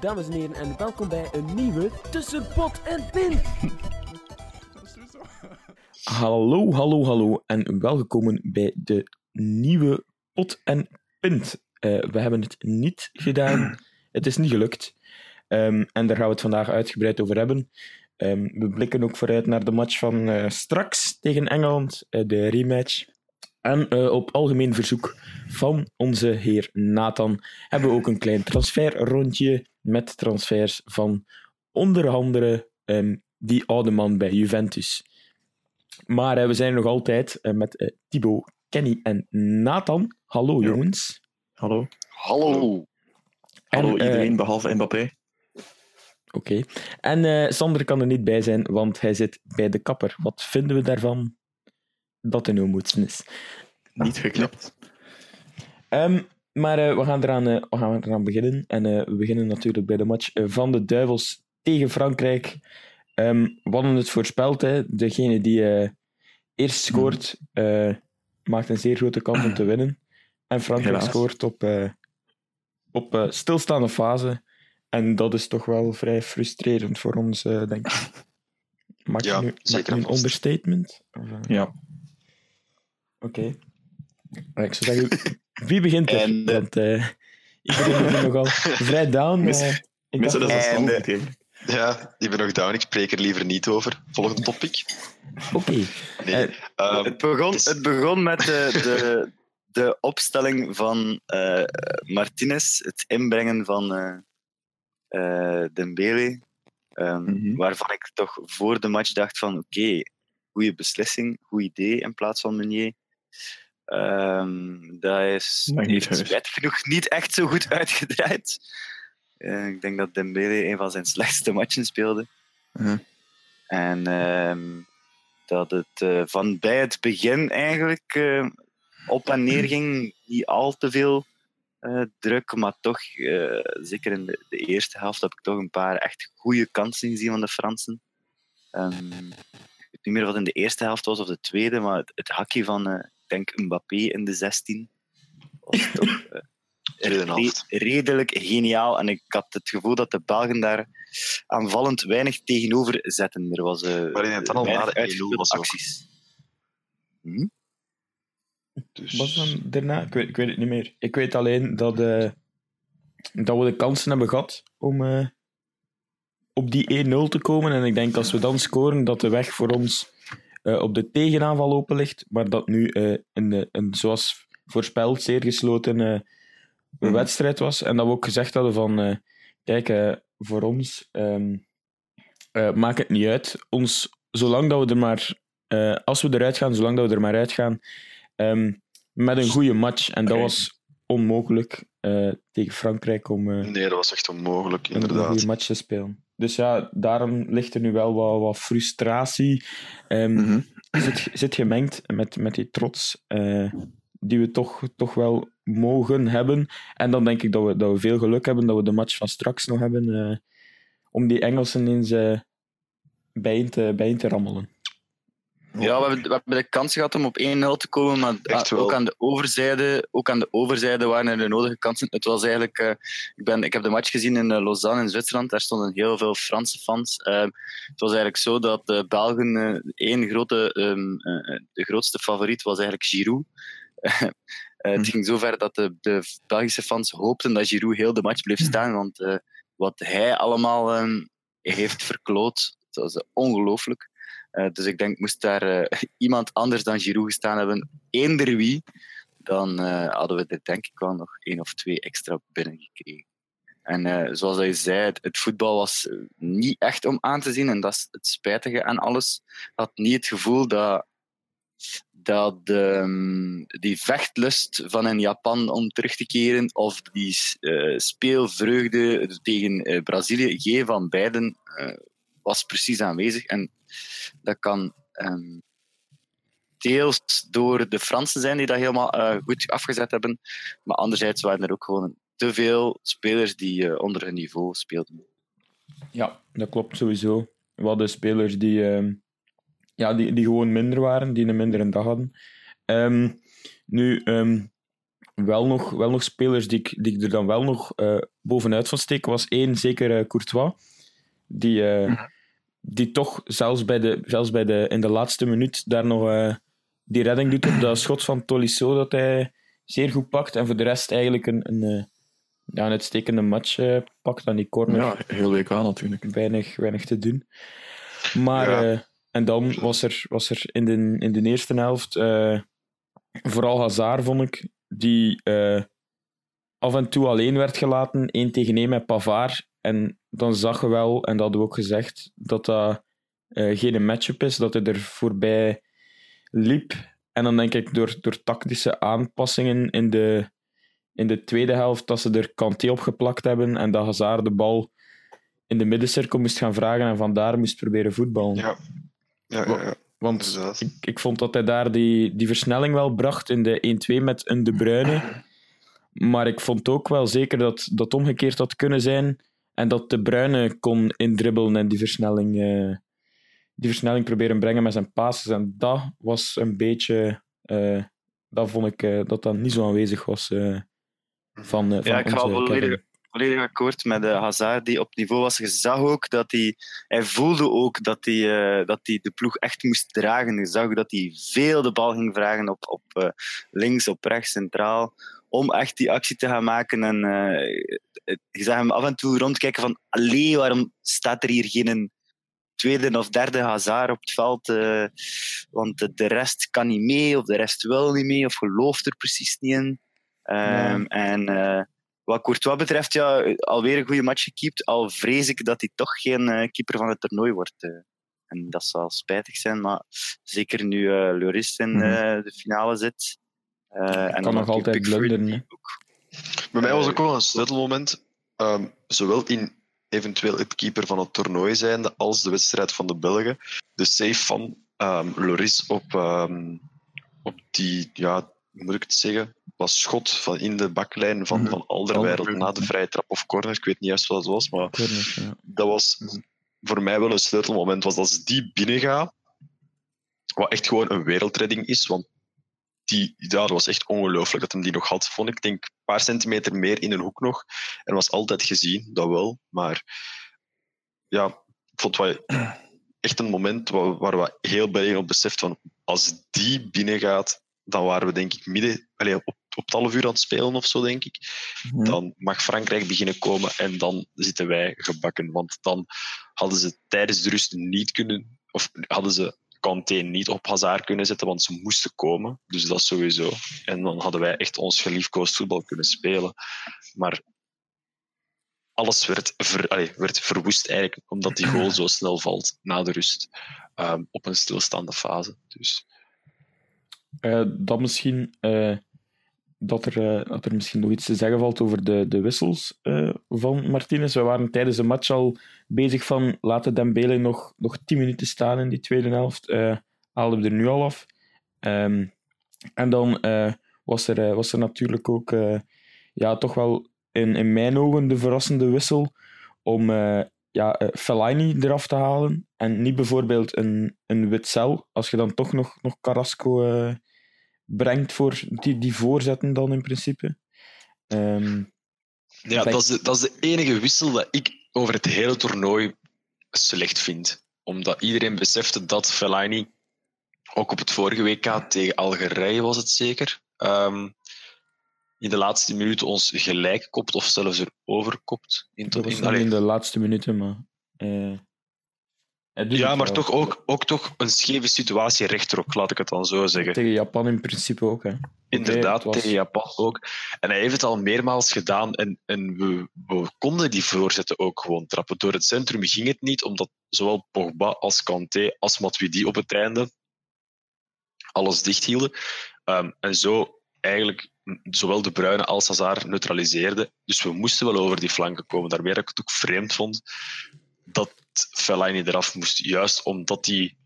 Dames en heren, en welkom bij een nieuwe Tussen Pot en Pin. Hallo, hallo, hallo en welkom bij de nieuwe Pot en Pint. Eh, we hebben het niet gedaan, het is niet gelukt. Ehm, en daar gaan we het vandaag uitgebreid over hebben. Ehm, we blikken ook vooruit naar de match van eh, straks tegen Engeland, eh, de rematch. En op algemeen verzoek van onze heer Nathan hebben we ook een klein transferrondje met transfers van onder andere ehm, die oude man bij Juventus. Maar eh, we zijn nog altijd eh, met eh, Thibaut, Kenny en Nathan. Hallo Ja. jongens. Hallo. Hallo. Hallo En, iedereen behalve Mbappé. Oké. En eh, Sander kan er niet bij zijn, want hij zit bij de kapper. Wat vinden we daarvan? Dat er nou moetsen is. Niet geknipt. Ehm, maar eh, we, gaan eraan, eh, we gaan eraan beginnen. En eh, we beginnen natuurlijk bij de match van de Duivels tegen Frankrijk. Ehm, we hadden het voorspeld. Hè. Degene die eerst scoort, maakt een zeer grote kans om te winnen. En Frankrijk Helaas. scoort op, op stilstaande fase. En dat is toch wel vrij frustrerend voor ons, denk ik. Maak Ja, je nu, zeker een understatement? Of, Ja. Oké. Maar Ik zou zeggen, wie begint er? En, eh, Want eh, hier nogal vrij down. Mis- eh, ik Mensen, dat is een eh. Ja, ik ben nog down. Ik spreek er liever niet over. Volgende topic. Oké. Nee. Eh, Ehm, Het begon, het is- het begon met de, de, de opstelling van eh Martinez, het inbrengen van eh eh, Dembele, ehm, Mhm. waarvan ik toch voor de match dacht van oké, goede beslissing, goed idee in plaats van Meunier. Ehm, dat is, heeft genoeg niet echt zo goed uitgedraaid. Eh, ik denk dat Dembele een van zijn slechtste matchen speelde. Mhm. En ehm, dat het eh, van bij het begin eigenlijk eh, op en neer ging. Niet al te veel druk, maar toch, zeker in de, de eerste helft, heb ik toch een paar echt goede kansen gezien van de Fransen. Ehm, ik weet niet meer wat in de eerste helft was of de tweede, maar het, het hakje van, denk, Mbappé in de 16 was toch eh, redelijk geniaal. En ik had het gevoel dat de Belgen daar aanvallend weinig tegenover zetten. Er was eh Maar in het dan al weinig na de 1-0 uitgespeelde was ook. acties. Dus, Was dan daarna? Ik weet, ik weet het niet meer. Ik weet alleen dat, eh, dat we de kansen hebben gehad om eh, op die 1-0 te komen. En ik denk als we dan scoren, dat de weg voor ons eh, op de tegenaanval open ligt. Maar dat nu eh, een, eh, een, zoals voorspeld, zeer gesloten Mhm. wedstrijd was. En dat we ook gezegd hadden van, kijk, voor ons eh, maakt het niet uit. Ons, zolang dat we er maar, als we eruit gaan, zolang dat we er maar uitgaan, ehm, met een goede match. En dat was onmogelijk tegen Frankrijk om nee, dat was echt onmogelijk, een, een inderdaad. goede match te spelen. Dus ja, daarom ligt er nu wel wat, wat frustratie. Mhm. zit, zit gemengd met, met die trots eh, die we toch, toch wel mogen hebben. En dan denk ik dat we, dat we veel geluk hebben dat we de match van straks nog hebben eh, om die Engelsen eens eh, bijeen, te, bijeen te rammelen. Ja, we hebben, we hebben de kans gehad om op 1-0 te komen, maar Echt ah, ook aan, de overzijde, ook aan de overzijde waren er de nodige kansen. Het was eigenlijk, eh, ik, ben, ik heb de match gezien in eh, Lausanne in Zwitserland, daar stonden heel veel Franse fans. Eh, het was eigenlijk zo dat de Belgen eh, één grote, ehm, eh, de grootste favoriet was eigenlijk Giroud. Het Mhm. ging zover dat de, de Belgische fans hoopten dat Giroud heel de match bleef staan, want wat hij allemaal ehm, heeft verkloot, dat was ongelooflijk. Eh, dus ik denk, moest daar eh, iemand anders dan Giroud gestaan hebben, eender wie, dan eh, hadden we er denk ik wel nog één of twee extra binnengekregen. En zoals je zei, het, voetbal was niet echt om aan te zien. En dat is het spijtige aan alles. Ik had niet het gevoel dat, dat ehm, die vechtlust van in Japan om terug te keren of die speelvreugde tegen Brazilië, geen van beiden was precies aanwezig. En dat kan ehm, deels door de Fransen zijn die dat helemaal eh, goed afgezet hebben, maar anderzijds waren er ook gewoon te veel spelers die eh, onder hun niveau speelden. Ja, dat klopt sowieso. We hadden spelers die, ehm, ja, die, die gewoon minder waren, die een mindere dag hadden. Ehm, nu, ehm, wel, nog, wel nog spelers die ik, die ik er dan wel nog eh, bovenuit van steken, was één, zeker Courtois, die, eh, die toch zelfs, bij de, zelfs bij de, in de laatste minuut daar nog eh, die redding doet op dat schot van Tolisso dat hij zeer goed pakt. En voor de rest eigenlijk een, een, eh, ja, een uitstekende match eh, pakt aan die corner Ja, heel WK natuurlijk. weinig, weinig te doen. Maar, Ja. en dan was er, was er in, de, in de eerste helft vooral Hazard, vond ik, die af en toe alleen werd gelaten, één tegen één met Pavard. En dan zag je wel, en dat hadden we ook gezegd, dat dat eh, geen matchup is, dat hij er voorbij liep. En dan denk ik door, door tactische aanpassingen in de, in de tweede helft, dat ze er Kanté op geplakt hebben en dat Hazard de bal in de middencirkel moest gaan vragen en vandaar moest proberen voetballen. Ja. Ja, ja, ja. Want ik, ik vond dat hij daar die, die versnelling wel bracht in de 1-2 met een De Bruyne. Maar ik vond ook wel zeker dat dat omgekeerd had kunnen zijn en dat De Bruyne kon indribbelen en die versnelling, eh, die versnelling proberen brengen met zijn passes. En dat was een beetje... eh, dat vond ik eh, dat dat niet zo aanwezig was van, van Ja, ik ga volledig, volledig akkoord met de Hazard die op niveau was. Je zag ook dat hij... Hij voelde ook dat hij, dat hij de ploeg echt moest dragen. Je zag ook dat hij veel de bal ging vragen op, op links, op rechts, centraal. Om echt die actie te gaan maken. En eh, je zag hem af en toe rondkijken van... Allee, waarom staat er hier geen tweede of derde Hazard op het veld? eh, want de- rest kan niet mee, of de rest wil niet mee, of gelooft er precies niet in. Ehm, En eh, wat Courtois betreft, ja, alweer een goede match gekiept. Al vrees ik dat hij toch geen keeper van het toernooi wordt. En dat zal spijtig zijn, maar zeker nu Lloris in Mhm. de finale zit. Eh, en dan nog altijd blunderen, Bij mij was ook wel een sleutelmoment, ehm, zowel in eventueel het keeper van het toernooi zijnde als de wedstrijd van de Belgen. De save van ehm, Loris op, ehm, op die, ja, hoe moet ik het zeggen, was schot van in de baklijn van, Mhm. van Alderweireld na de vrije trap of corner. Ik weet niet juist wat het was, maar ja. dat was voor mij wel een sleutelmoment. Was als die binnengaat, wat echt gewoon een wereldredding is, want die, ja, dat was echt ongelooflijk dat hem die nog had, vond ik. Ik denk een paar centimeter meer in een hoek nog. En was altijd gezien, dat wel. Maar ja, ik vond het wel echt een moment waar, waar we heel op beseft van als die binnengaat, dan waren we denk ik midden, allee, op, op het half uur aan het spelen of zo, denk ik. Mhm. Dan mag Frankrijk beginnen komen en dan zitten wij gebakken. Want dan hadden ze tijdens de rust niet kunnen, of hadden ze Kanté niet op Hazard kunnen zetten, want ze moesten komen. Dus dat sowieso. En dan hadden wij echt ons geliefkoosd voetbal kunnen spelen. Maar alles werd, ver, werd verwoest eigenlijk, omdat die goal zo snel valt na de rust. ehm, op een stilstaande fase. Dus Eh, dan misschien eh, dat, er, eh, dat er misschien nog iets te zeggen valt over de, de wissels eh, van Martinez. We waren tijdens de match al bezig van laten Dembele nog, nog 10 minuten staan in die tweede helft. Eh haalden we er nu al af. Ehm, en dan was, er, was er natuurlijk ook ja, toch wel in, in mijn ogen de verrassende wissel om ja, Fellaini eraf te halen en niet bijvoorbeeld een, een Witzel, als je dan toch nog, nog Carrasco brengt voor die, die voorzetten dan in principe. Ehm, Ja, dat is, de, dat is de enige wissel dat ik over het hele toernooi slecht vind. Omdat iedereen besefte dat Fellaini, ook op het vorige WK tegen Algerije was het zeker, ehm, in de laatste minuten ons gelijk kopt of zelfs er overkopt. In, dat was in, in de laatste minuten, maar... eh, ja, het maar toch ook, ook toch een scheve situatie rechterop, laat ik het dan zo zeggen. Tegen Japan in principe ook, hè. Inderdaad, was- tegen Japan ook. En hij heeft het al meermaals gedaan en, en we, we konden die voorzetten ook gewoon trappen. Door het centrum ging het niet, omdat zowel Pogba als Kanté als Matuidi op het einde alles dicht hielden. Ehm, en zo eigenlijk zowel De Bruyne als Hazard neutraliseerde. Dus we moesten wel over die flanken komen. Daarmee dat ik het ook vreemd vond dat Fellaini eraf moest. Juist omdat hij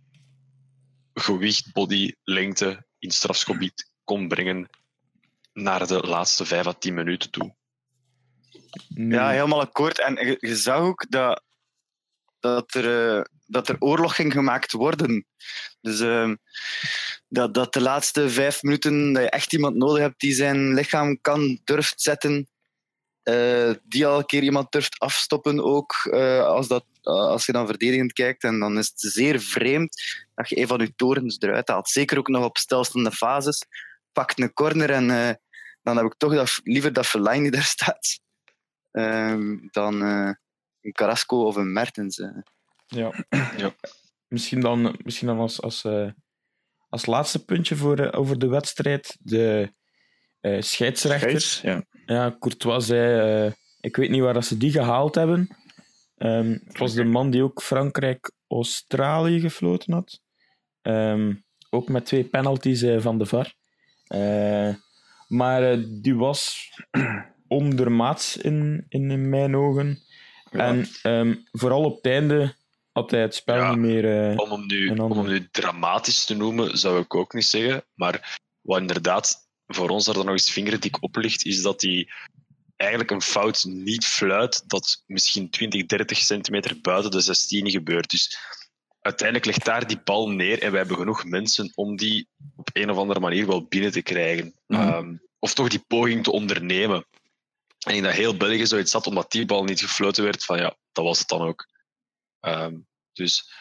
gewicht, body, lengte in het strafschopgebied kon brengen naar de laatste 5 à 10 minuten toe. Ja, helemaal akkoord. En je, je zag ook dat, dat, er, eh, dat er oorlog ging gemaakt worden. Dus ehm, dat, dat de laatste vijf minuten dat je echt iemand nodig hebt die zijn lichaam kan, durft zetten. Eh, die al een keer iemand durft afstoppen ook, eh, als, dat, als je dan verdedigend kijkt. En dan is het zeer vreemd dat je een van je torens eruit haalt. Zeker ook nog op stelstaande fases. Pakt een corner en eh, dan heb ik toch dat, liever dat Fellaini daar staat ehm, dan eh, een Carrasco of een Mertens. Ja. Ja. Misschien dan, misschien dan als, als, eh, als laatste puntje voor, over de wedstrijd. De eh, scheidsrechter. Scheids, ja. Ja, Courtois zei... eh, ik weet niet waar dat ze die gehaald hebben. Ehm, het was de man die ook Frankrijk-Australië gefloten had. Ehm, ook met twee penalties eh, van de VAR. Maar die was ondermaats in, in, mijn ogen. Ja. En ehm, vooral op het einde had hij het spel Ja. niet meer... Om hem, nu, om hem nu dramatisch te noemen, zou ik ook niet zeggen. Maar wat inderdaad voor ons er dan nog eens vingerdik op ligt, is dat hij eigenlijk een fout niet fluit dat misschien 20, 30 centimeter buiten de 16 gebeurt. Dus uiteindelijk ligt daar die bal neer en wij hebben genoeg mensen om die op een of andere manier wel binnen te krijgen. Mhm. Ehm, of toch die poging te ondernemen. En ik dat heel België zoiets had, omdat die bal niet gefloten werd, van ja, dat was het dan ook. Ehm, dus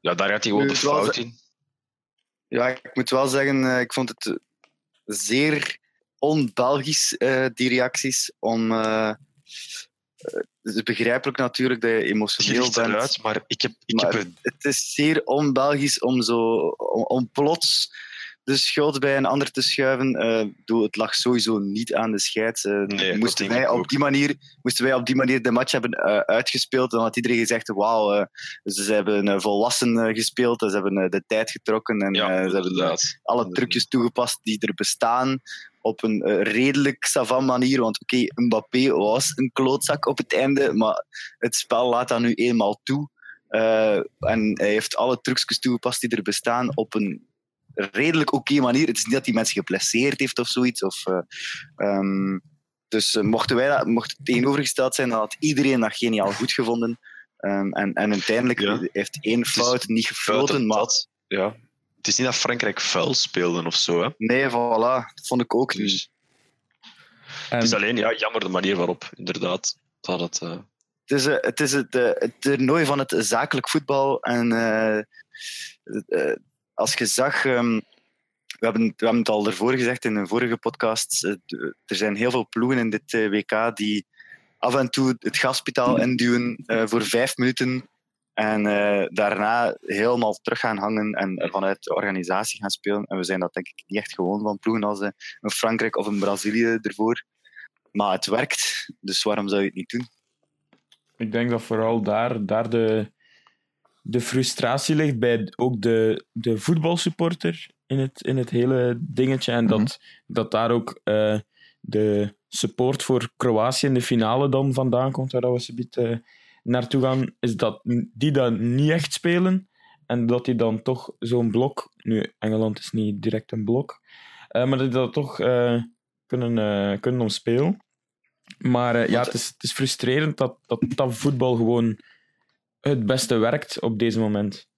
ja, daar gaat hij gewoon de fout in. Ja, ik moet wel zeggen, eh, ik vond het zeer on-Belgisch, eh, die reacties. Om, eh, het is begrijpelijk natuurlijk dat je emotioneel ligt bent. maar ik heb, ik Maar heb een Het is zeer on-Belgisch om, zo, om, om plots de schuld bij een ander te schuiven. Bedoel, het lag sowieso niet aan de scheids. Nee, dat moesten, wij op die manier, moesten wij op die manier de match hebben eh, uitgespeeld, dan had iedereen gezegd: Wauw, eh, ze hebben volwassen gespeeld, ze hebben de tijd getrokken en ja, ze hebben alle trucjes toegepast die er bestaan op een redelijk savant manier. Want oké, Mbappé was een klootzak op het einde, maar het spel laat dat nu eenmaal toe. En hij heeft alle trucjes toegepast die er bestaan op een redelijk oké manier. Het is niet dat hij mensen geblesseerd heeft of zoiets. Of, eh, ehm, dus eh, mochten wij dat, mocht het tegenovergesteld zijn, dan had iedereen dat geniaal goed gevonden. Ehm, en, en uiteindelijk Ja. heeft één fout niet gefloten, maar dat, ja. Het is niet dat Frankrijk vuil speelde of zo. Hè. Nee, voilà. Dat vond ik ook niet. Dus, en- het is alleen ja, jammer de manier waarop, inderdaad. Dat het, eh, Het is, het, is het, het toernooi van het zakelijk voetbal. En eh, eh, als je zag... ehm, we, hebben, we hebben het al ervoor gezegd in een vorige podcast. eh, er zijn heel veel ploegen in dit eh, WK die af en toe het gaspitaal induwen eh, voor vijf minuten. En daarna helemaal terug gaan hangen en vanuit de organisatie gaan spelen. En we zijn dat denk ik niet echt gewoon van ploegen als een Frankrijk of een Brazilië ervoor. Maar het werkt, dus waarom zou je het niet doen? Ik denk dat vooral daar, daar de, de frustratie ligt bij ook de, de voetbalsupporter in het, in het hele dingetje. En dat, dat daar ook eh, de support voor Kroatië in de finale dan vandaan komt, waar we zometeen uh, naartoe gaan, is dat die dat niet echt spelen. En dat die dan toch zo'n blok... Nu, Engeland is niet direct een blok. uh, maar dat die dat toch kunnen, kunnen omspelen. Maar ja, het is, het is frustrerend dat, dat, dat voetbal gewoon het beste werkt op deze moment.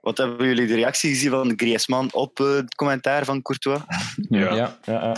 Wat hebben jullie de reactie gezien van Griezmann op uh, het commentaar van Courtois? Ja, ja, ja. ja.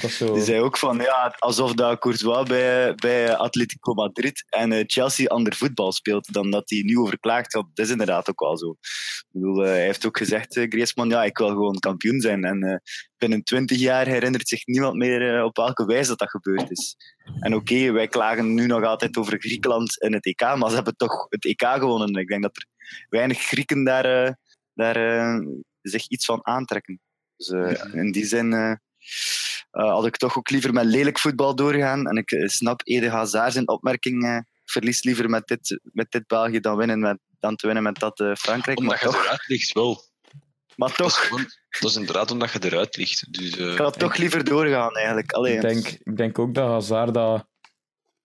Dat zo... Die zei ook van, ja, alsof dat Courtois bij, bij Atletico Madrid en uh, Chelsea ander voetbal speelt dan dat hij nu over klaagt. Dat is inderdaad ook wel zo. Ik bedoel, uh, hij heeft ook gezegd, uh, Griezmann, ja, ik wil gewoon kampioen zijn. En binnen twintig jaar herinnert zich niemand meer op welke wijze dat dat gebeurd is. En oké, okay, wij klagen nu nog altijd over Griekenland in het EK, maar ze hebben toch het EK gewonnen. Ik denk dat er weinig Grieken daar, daar zich iets van aantrekken. Dus uh, in die zin uh, had ik toch ook liever met lelijk voetbal doorgaan. En ik uh, snap Ede Hazard zijn opmerking. Uh, verlies liever met dit, met dit België dan, winnen met, dan te winnen met dat uh, Frankrijk. Omdat maar je toch, eruit ligt wel. Maar Dat is, toch, dat is inderdaad omdat je eruit ligt. Dus, eh, ik had toch liever doorgaan eigenlijk. Ik denk, ik denk ook dat Hazard dat,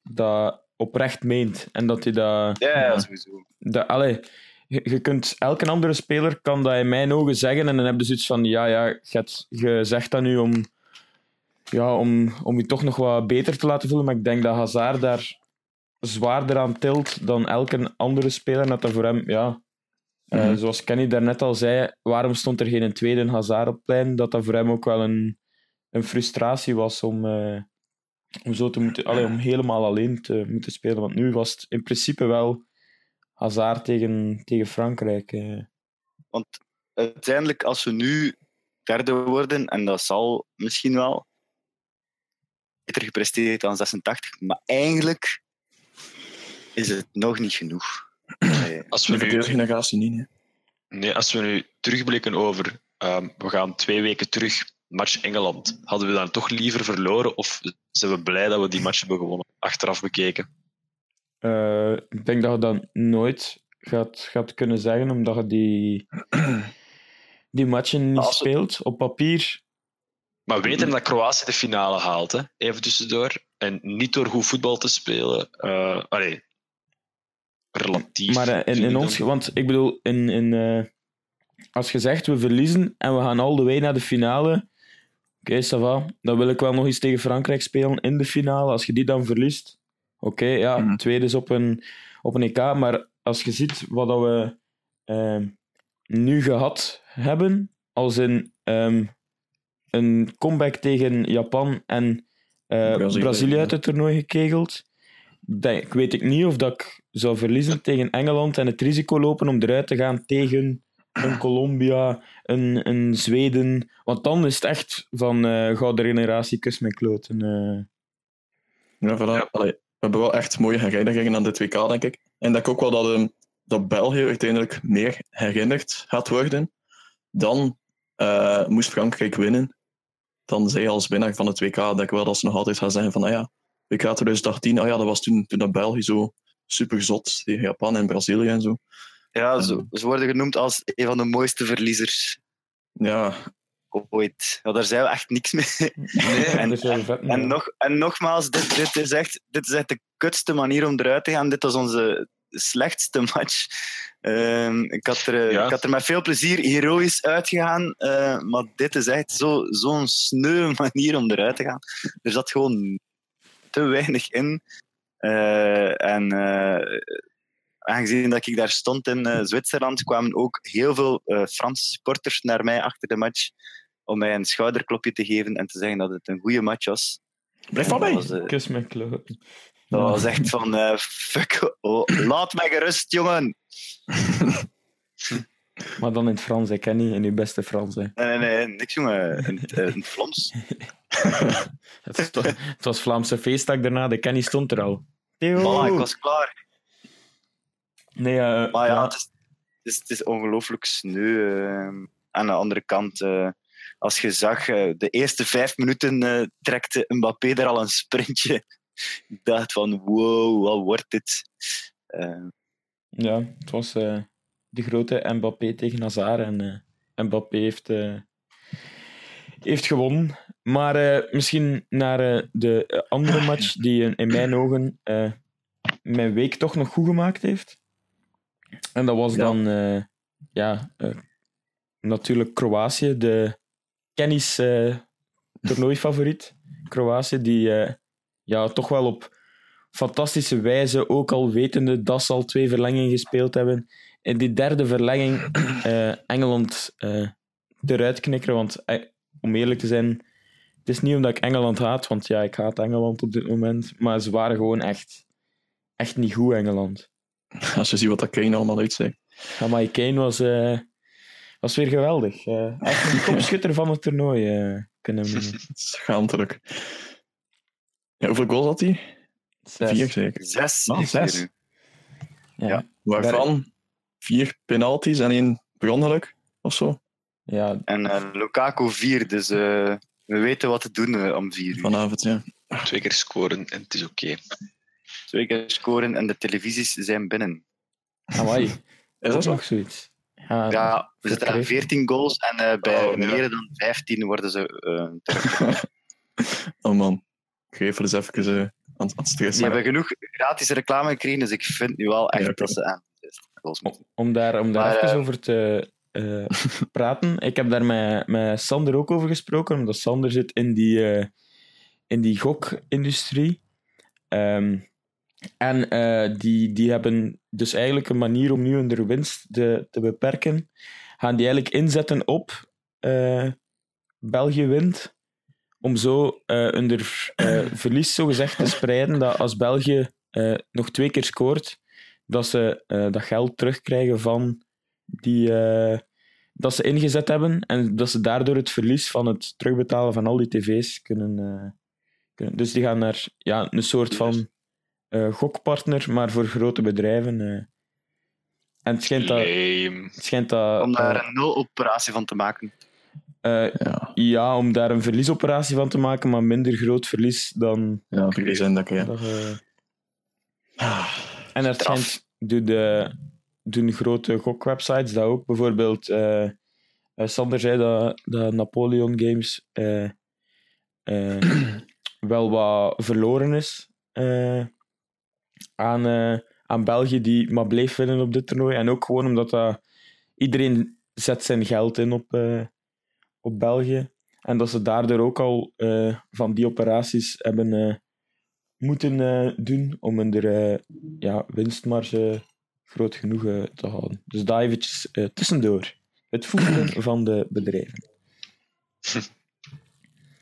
dat oprecht meent. En dat hij dat... Ja, ja, sowieso. dat allee, je, je kunt, elke andere speler kan dat in mijn ogen zeggen en dan heb je zoiets van, ja, ja, je zegt dat nu om, ja, om, om je toch nog wat beter te laten voelen, maar ik denk dat Hazard daar zwaarder aan tilt dan elke andere speler. Dat dat voor hem, ja, eh, Mhm. zoals Kenny daarnet al zei, waarom stond er geen tweede Hazard op plein? Dat dat voor hem ook wel een, een frustratie was om, eh, om, zo te moeten, allee, om helemaal alleen te moeten spelen. Want nu was het in principe wel Hazard tegen, tegen Frankrijk. eh. Want uiteindelijk, als we nu derde worden, en dat zal misschien wel beter gepresteerd dan 86, maar eigenlijk is het nog niet genoeg. Als, we nu, generatie niet. hè. nee, als we nu terugblikken over, ehm, we gaan twee weken terug, match Engeland, hadden we dan toch liever verloren of zijn we blij dat we die match hebben gewonnen, achteraf bekeken? Eh, ik denk dat je dat nooit gaat, gaat kunnen zeggen, omdat je die, die matchen niet speelt. Op papier, Maar weten dat Kroatië de finale haalt, hè? even tussendoor. En niet door goed voetbal te spelen. eh allee, relatief. maar eh, in, in ik ons... Want ik bedoel, in, in, eh, als je zegt we verliezen en we gaan al de way naar de finale... Oké, ça va. Dan wil ik wel nog eens tegen Frankrijk spelen in de finale. Als je die dan verliest... Oké, ja, Mhm. tweede is op een, op een EK. Maar als je ziet wat dat we ehm, nu gehad hebben, als in ehm, een comeback tegen Japan en eh, Brazilië, uit het toernooi gekegeld, denk, weet ik niet of dat ik zou verliezen tegen Engeland en het risico lopen om eruit te gaan tegen een Colombia, een, een Zweden. Want dan is het echt van eh gouden generatie kus met kloten. eh. Ja, voilà. Allee, we hebben wel echt mooie herinneringen aan dit WK, denk ik. En ik denk ook wel dat, ehm, dat België uiteindelijk meer herinnerd gaat worden. Dan eh, moest Frankrijk winnen. Dan zij als winnaar van het WK, denk ik wel dat ze nog altijd gaan zeggen van, ah ja, WK 2018, ah ja, dat was toen, toen dat België zo super zot tegen Japan en Brazilië en zo. ja, ze, ze worden genoemd als een van de mooiste verliezers Ja, ooit. Ja, daar zijn we echt niks mee. en, vet, En, nog, en nogmaals, dit, dit, is echt, dit is echt de kutste manier om eruit te gaan. Dit was onze slechtste match. Ehm, ik, had er, eh, Ja. ik had er met veel plezier heroïs uitgegaan. eh, maar dit is echt zo- zo'n sneu manier om eruit te gaan. Er zat gewoon te weinig in. Eh, en eh, aangezien dat ik daar stond in eh, Zwitserland, kwamen ook heel veel eh, Franse supporters naar mij achter de match om mij een schouderklopje te geven en te zeggen dat het een goede match was. blijf van mij. Kus met kloten. Dat was echt van, eh, fuck, oh, laat mij gerust, jongen. Maar dan in het Frans, ik ken niet in uw beste Frans. Hè. Nee, nee, nee, niks, jongen. Een, een Vlaams. Het, was, het was Vlaamse feestdag daarna, de Kenny stond er al. Voilà, ik was klaar. Nee, eh, Maar ja, ja, het is, het is, het is ongelooflijk sneu. eh. aan de andere kant, eh, als je zag, eh, de eerste vijf minuten eh, trekte Mbappé er al een sprintje. Ik dacht van, wow, wat wordt dit? Eh, ja, het was eh, de grote Mbappé tegen Hazard. En eh, Mbappé heeft, heeft gewonnen. Maar misschien naar de andere match die in, mijn ogen mijn week toch nog goed gemaakt heeft. En dat was Ja. dan ja, natuurlijk Kroatië, de Kenny's eh toernooifavoriet. Kroatië, die ja, toch wel op fantastische wijze, ook al wetende dat ze al twee verlengingen gespeeld hebben, in die derde verlenging eh, Engeland eh, eruit knikkeren. Want eh, om eerlijk te zijn, het is niet omdat ik Engeland haat, want ja, ik haat Engeland op dit moment, maar ze waren gewoon echt, echt niet goed, Engeland. Als je ziet wat dat Kane allemaal uitzegt. Ja, maar Kane was, eh, was weer geweldig. Eh, echt een topschutter van het toernooi, eh, kunnen we noemen. Schaamtelijk. Ja, hoeveel goals had hij? Zes. Vier zeker. zes. Ah, zes. nu. Ja. Ja. Waarvan vier penalties en één per ongeluk of zo. Ja, En eh, Lukaku vier, dus eh, we weten wat te doen eh, om vier uur. Vanavond, ja. Twee keer scoren en het is oké. Twee keer scoren en de televisies zijn binnen. amai. Is dat zo? nog zoiets. Ja, Ja, we zitten aan verkreeg. 14 goals en eh, bij Oh, ja. meer dan 15 worden ze eh, terug. Oh man, Grevel is even eh, aan, aan stressen. hebben genoeg gratis reclame gekregen, dus ik vind nu wel echt Ja, dat ze aan 16 goals moeten. Om daar, om daar Maar, even eh, over te eh, praten. Ik heb daar met, met Sander ook over gesproken, omdat Sander zit in die, eh, in die gokindustrie. Ehm, en eh, die, die hebben dus eigenlijk een manier om nu hun winst te, te beperken. Gaan die eigenlijk inzetten op eh, België wint, om zo eh hun eh, verlies zogezegd te spreiden, dat als België eh, nog twee keer scoort, dat ze eh, dat geld terugkrijgen van die eh, dat ze ingezet hebben en dat ze daardoor het verlies van het terugbetalen van al die tv's kunnen, eh, kunnen. dus die gaan naar ja, een soort van eh, gokpartner, maar voor grote bedrijven. eh. En het schijnt dat... Het schijnt dat Om daar een nul-operatie van te maken. Eh, Ja, ja, om daar een verliesoperatie van te maken, maar minder groot verlies dan... ja verlies indekken, ja. dat je- Ah, En Straf. schijnt doen, de, doen grote gokwebsites dat ook. Bijvoorbeeld, eh, eh, Sander zei dat, dat Napoleon Games eh, eh, wel wat verloren is eh, aan, eh, aan België, die maar bleef winnen op dit toernooi. En ook gewoon omdat dat, iedereen zet zijn geld in op, eh, op België. En dat ze daardoor ook al eh, van die operaties hebben eh, moeten eh, doen om hun er, ja, winstmarge groot genoeg te houden. Dus daar eventjes tussendoor. Het voeden van de bedrijven.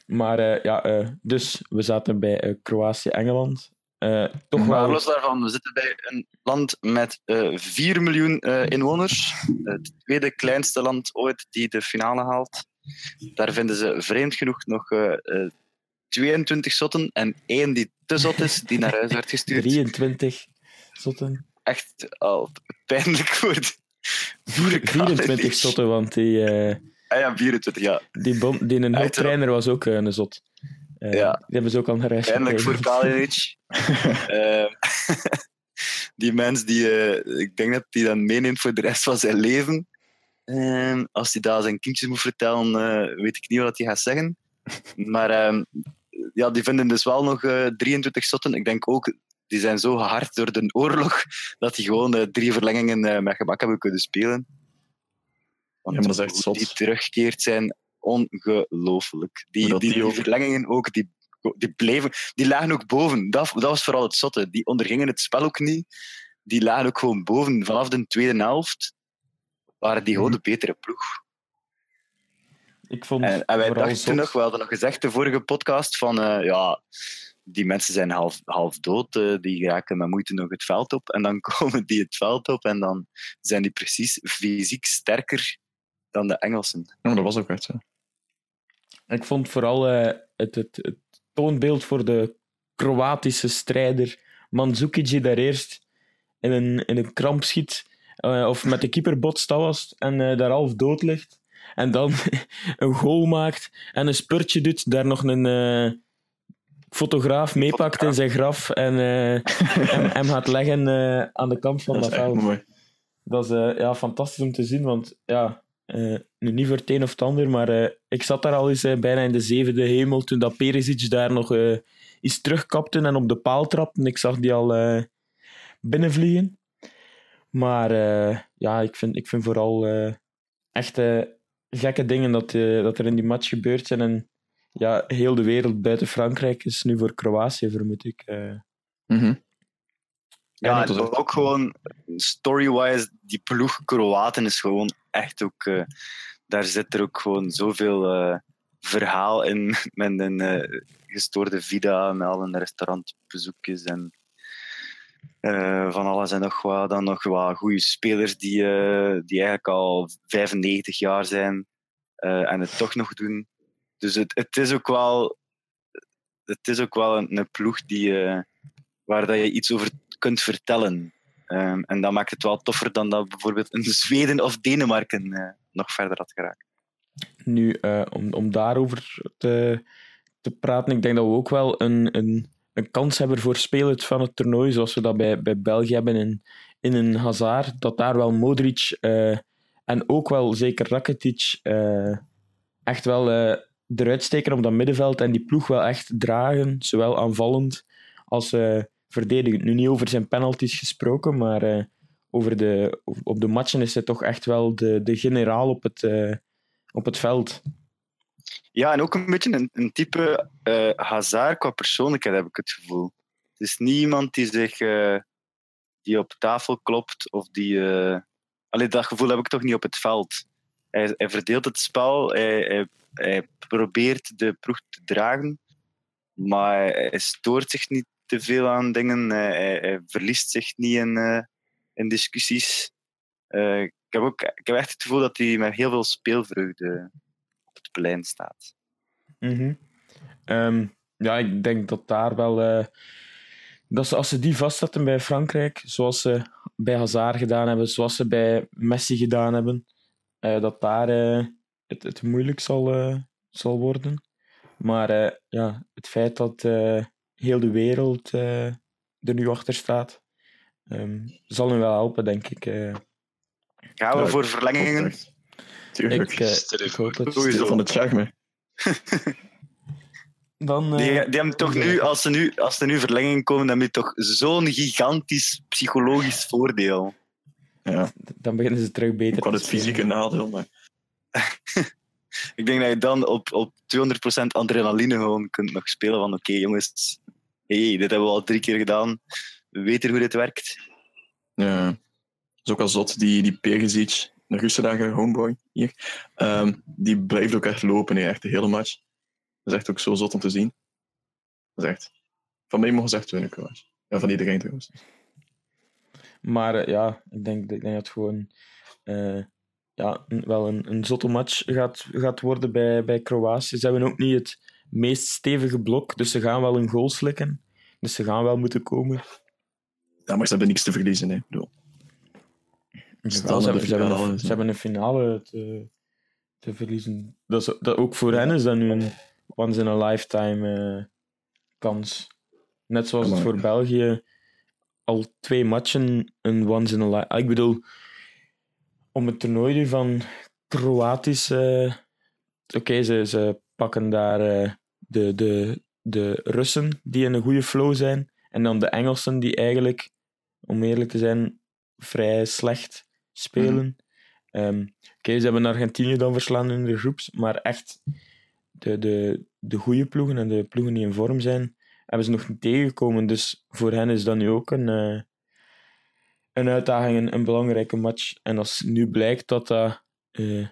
Maar ja, dus we zaten bij Kroatië-Engeland. Toch Maar wel... los daarvan, we zitten bij een land met eh 4 miljoen inwoners. Het tweede kleinste land ooit die de finale haalt. Daar vinden ze vreemd genoeg nog eh, eh, 22 zotten en één die te zot is, die naar huis werd gestuurd. 23 zotten. Echt al pijnlijk voor de, voor de 24 Canadees. zotten, want die, eh, Ah ja, 24, ja. die, bom, die een Uit- trainer was ook eh, een zot. Eh, Ja. Die hebben ze ook al naar huis Pijnlijk voor. Kalinic. Ehm, die mens die, eh, ik denk dat hij dan meeneemt voor de rest van zijn leven. Ehm, als hij daar zijn kindjes moet vertellen, eh, weet ik niet wat hij gaat zeggen. Maar ehm, ja, die vinden dus wel nog eh, 23 zotten. Ik denk ook, die zijn zo gehard door de oorlog, dat die gewoon eh, drie verlengingen eh, met gemak hebben kunnen spelen. Want Ja, maar dat is echt hoe zot. die terugkeert zijn ongelooflijk. Die, die, die die ook- verlengingen ook, die, die bleven... Die lagen ook boven. Dat, dat was vooral het zotte. Die ondergingen het spel ook niet. Die lagen ook gewoon boven. Vanaf de tweede helft waren die Mhm. gewoon de betere ploeg. Ik vond En, en wij dachten nog, we hadden nog gezegd de vorige podcast, van eh, ja, die mensen zijn half, half dood, eh, die raken met moeite nog het veld op. En dan komen die het veld op en dan zijn die precies fysiek sterker dan de Engelsen. Ja, maar dat was ook echt zo. Ik vond vooral eh, het, het, het toonbeeld voor de Kroatische strijder Mandzukic die daar eerst in een, in een kramp schiet eh, of met de keeper botst dat was het, en eh, daar half dood ligt. En dan een goal maakt en een spurtje doet, daar nog een eh, fotograaf meepakt in zijn graf en hem, hem gaat leggen aan de kant van Dat dat, veld. mooi. Dat is ja, fantastisch om te zien, want ja, nu niet voor het een of het ander, maar ik zat daar al eens bijna in de zevende hemel toen dat Perisic daar nog iets terugkapte en op de paal trapte. En ik zag die al binnenvliegen. Maar eh, ja, ik vind, ik vind vooral eh, echt eh, gekke dingen dat, eh, dat er in die match gebeurd zijn. En ja, heel de wereld buiten Frankrijk is nu voor Kroatië, vermoed ik. eh. Mhm. Ja, echt- ook gewoon story-wise, die ploeg Kroaten is gewoon echt ook. eh, daar zit er ook gewoon zoveel eh, verhaal in. Met een gestoorde vida, met al een restaurantbezoekjes en eh, van alles en nog wat. Dan nog wat goede spelers die, eh, die eigenlijk al 95 jaar zijn eh, en het toch nog doen. Dus het, het is ook wel. Het is ook wel een, ploeg die, waar dat je iets over kunt vertellen. Ehm, en dat maakt het wel toffer dan dat bijvoorbeeld een Zweden of Denemarken nog verder had geraakt. Nu, om, om daarover te, te praten, ik denk dat we ook wel een, een, een kans hebben voor spelers van het toernooi, zoals we dat bij, bij België hebben in, in een Hazard, dat daar wel Modric eh, en ook wel zeker Rakitic eh, echt wel eh, eruit steken op dat middenveld en die ploeg wel echt dragen, zowel aanvallend als verdedigend. Nu niet over zijn penalties gesproken, maar over de, op de matchen is hij toch echt wel de, de generaal op het, op het veld. Ja, en ook een beetje een, een type eh Hazard qua persoonlijkheid, heb ik het gevoel. Het is niet iemand die zich eh, die op tafel klopt of die. Allee, dat gevoel heb ik toch niet op het veld. Hij, verdeelt het spel, hij, probeert de ploeg te dragen, maar hij stoort zich niet te veel aan dingen. Hij, verliest zich niet in, in discussies. Ik, heb ook, ik heb echt het gevoel dat hij met heel veel speelvreugde het plein staat. Mhm. Ehm, ja, ik denk dat daar wel. eh, dat ze, als ze die vastzetten bij Frankrijk, zoals ze bij Hazard gedaan hebben, zoals ze bij Messi gedaan hebben, eh, dat daar eh, het, het moeilijk zal, eh, zal worden. Maar eh, ja, het feit dat eh, heel de wereld eh, er nu achter staat, ehm, zal hen wel helpen, denk ik. eh. Gaan we voor verlengingen? Tuurlijk. ik, ik hoop het. Stil van het charme. Dan, eh, Die, die hebben toch nu, als ze nu, als er nu verlengingen komen, dan heb je toch zo'n gigantisch psychologisch voordeel. Ja, dan beginnen ze terug beter wel te het fysieke nadeel. Maar Ik denk dat je dan op, op 200% adrenaline gewoon kunt nog spelen van oké jongens, hey, dit hebben we al drie keer gedaan. We weten hoe dit werkt. ja, dat is ook al zot. Die, die Perisic, de Russen homeboy hier, ehm, die blijft ook echt lopen, hè, echt de hele match. Dat is echt ook zo zot om te zien. Dat is echt... Van mij mogen ze echt winnen, trouwens. Ja, van iedereen trouwens. Maar eh, ja, ik denk, ik denk dat het gewoon eh, ja, een- wel een, een zotte match gaat, gaat worden bij, bij Kroatië. Ze hebben ook niet het meest stevige blok, dus ze gaan wel een goal slikken. Dus ze gaan wel moeten komen. Ja, maar ze hebben niks te verliezen, hè. Ik bedoel, Ze, in hebben, ze, hebben een, zo. ze hebben een finale te, te verliezen. Dat is, dat, ook voor hen is dat nu een once-in-a-lifetime eh, kans. Net zoals het voor België al twee matchen een once-in-a-lifetime... Ik bedoel, om het toernooi nu van Kroatisch... eh, Oké, ze, ze pakken daar eh, de, de, de Russen die in een goede flow zijn. En dan de Engelsen die eigenlijk, om eerlijk te zijn, vrij slecht spelen. Oké, ze hebben Argentinië dan verslaan in de groeps, maar echt de, de, de goede ploegen en de ploegen die in vorm zijn, hebben ze nog niet tegengekomen. Dus voor hen is dat nu ook een, eh, een uitdaging, een, een belangrijke match. En als nu blijkt dat dat, eh,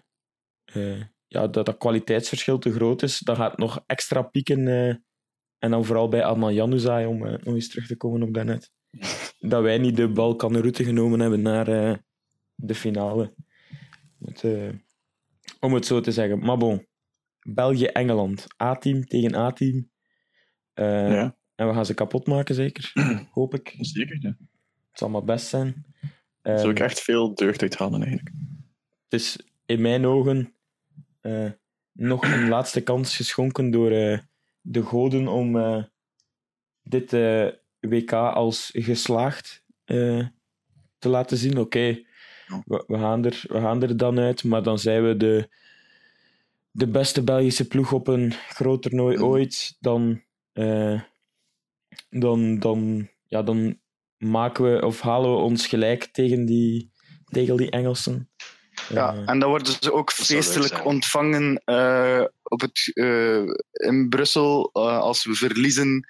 eh, ja, dat dat kwaliteitsverschil te groot is, dan gaat het nog extra pieken. en dan vooral bij Adnan Januzaj, om nog eens terug te komen op daarnet. Dat wij niet de Balkanroute genomen hebben naar de finale. Het, eh, om het zo te zeggen. Maar bon, België-Engeland. A-team tegen A-team. Eh, ja, En we gaan ze kapot maken, zeker. Hoop ik. Het zeker. Ja. zal maar best zijn. Zou Ehm, ik echt veel deugd uithalen, eigenlijk. Het is in mijn ogen eh, nog een laatste kans geschonken door de goden om dit WK als geslaagd te laten zien. Oké, we, we, gaan er, we gaan er dan uit, maar dan zijn we de, de beste Belgische ploeg op een groot toernooi ooit. Dan, eh, dan, dan, ja, dan maken we of halen we ons gelijk tegen die, tegen die Engelsen. Ja, Eh, en dan worden ze ook feestelijk ontvangen eh, op het, eh, in Brussel. Eh, als we verliezen,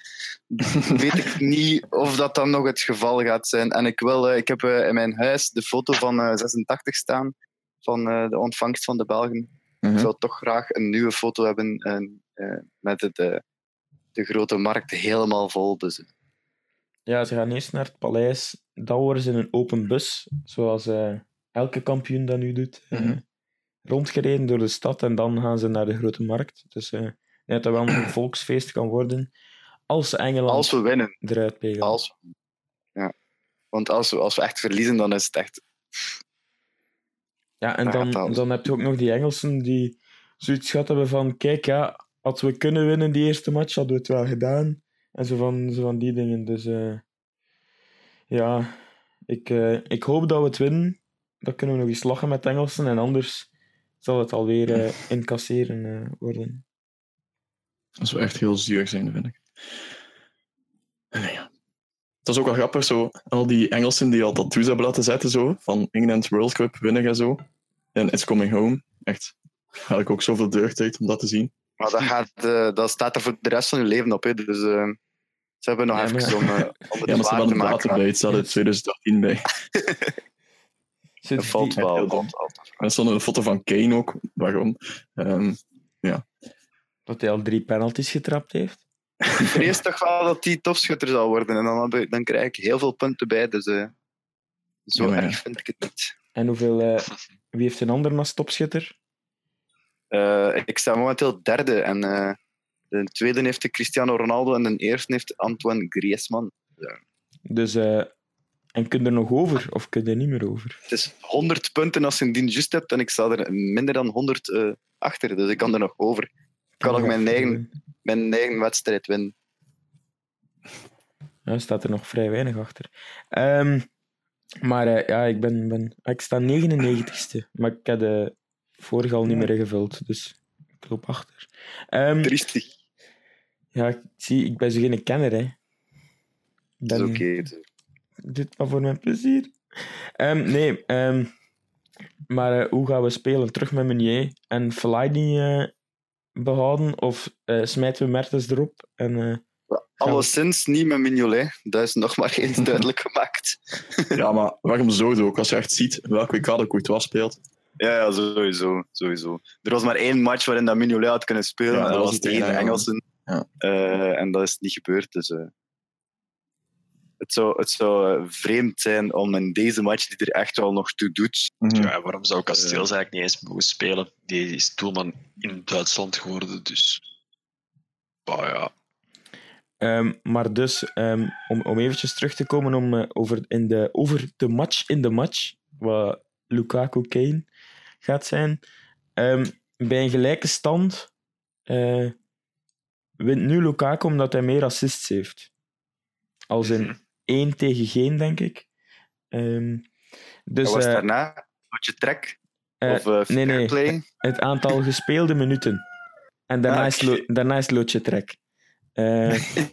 weet ik niet of dat dan nog het geval gaat zijn. En ik, wil, eh, ik heb eh, in mijn huis de foto van eh, 86 staan, van eh, de ontvangst van de Belgen. Mhm. Ik zou toch graag een nieuwe foto hebben en, eh, met het, de grote markt helemaal vol. Dus Ja, ze gaan eerst naar het paleis. Dan worden ze in een open bus, zoals eh, elke kampioen dat nu doet. Mhm. Rondgereden door de stad en dan gaan ze naar de grote markt. Dus eh, ik denk dat wel een volksfeest kan worden. Als ze Engeland als we winnen, eruit pegelen. als, ja. want als we, als we echt verliezen, dan is het echt Ja, en dan, dan heb je ook nog die Engelsen die zoiets gehad hebben van: kijk, ja, als we kunnen winnen die eerste match, hadden we het wel gedaan. En zo van, zo van die dingen. Dus eh, ja, ik, eh, ik hoop dat we het winnen. dat kunnen we nog eens lachen met Engelsen. En anders zal het alweer eh, incasseren eh, worden. Dat zou echt heel zuur zijn, vind ik. Nee, ja. Dat is ook wel grappig, zo. Al die Engelsen die al tattoos hebben laten zetten, zo. Van England World Cup winnen en zo. En It's Coming Home. Echt. Had ik ook zoveel deugd uit om dat te zien. Maar dat, gaat, eh, dat staat er voor de rest van je leven op. Hè. Dus eh, ze hebben nog Ja, even maar- om, om het Ja, maar ze hebben maken. bij. Het staat uit 2018 bij. Zit Dat valt die- wel. Er stond een foto van Kane ook. Waarom? Ehm, Dat hij al drie penalties getrapt heeft. Ik vrees toch wel dat die topschutter zal worden. En dan, ik- dan krijg ik heel veel punten bij. Dus eh, zo Ja, ja. erg vind ik het niet. En hoeveel, eh, wie heeft een ander als topschutter? Eh, ik sta momenteel derde. En eh, de tweede heeft de Cristiano Ronaldo. En de eerste heeft Antoine Griezmann. Dus, eh, en kun je er nog over of kun je er niet meer over? Het is 100 punten als je een dien juist hebt. En ik sta er minder dan 100 eh, achter. Dus ik kan er nog over. Ik kan nog mijn eigen, mijn eigen wedstrijd winnen. Ja, staat er nog vrij weinig achter. Ehm, maar eh, ja, ik, ben, ben, ik sta 99ste. Maar ik heb de vorige al niet meer ingevuld. Dus ik loop achter. Ehm, Triestig. ja, ik zie, ik ben zo geen kenner, hè. Dat is Dit maar voor mijn plezier. Ehm, nee, ehm, maar eh, hoe gaan we spelen? Terug met Meunier en Fellaini eh behouden? Of eh, smijten we Mertens erop? En, eh, Alleszins niet met Mignolet. Dat is nog maar eens duidelijk gemaakt. ja, maar waarom zo ook? Als je echt ziet welke WK de Courtois speelt. Ja, ja sowieso, sowieso. Er was maar één match waarin dat Mignolet had kunnen spelen. Ja, en dat was was het tegen de tegen Engelsen. Ja. Eh, en dat is niet gebeurd. Dus, eh, het zou, het zou eh, vreemd zijn om in deze match, die er echt wel nog toe doet, Mhm. Ja, waarom zou Kasteels eigenlijk niet eens mogen spelen? Die is doelman in Duitsland geworden, dus... Bah, ja. ehm, maar dus, ehm, om, om eventjes terug te komen om, eh, over, in de, over de match in de match, wat Lukaku Kane gaat zijn. Ehm, bij een gelijke stand eh, wint nu Lukaku omdat hij meer assists heeft. Als in Mhm. 1 tegen geen, denk ik. Ehm, dus dat was eh, daarna. Watje trek eh, of eh nee, nee. fair play. het aantal gespeelde minuten. En daarna, Ah, is, oké. lo- daarna is loodje trek. Eh,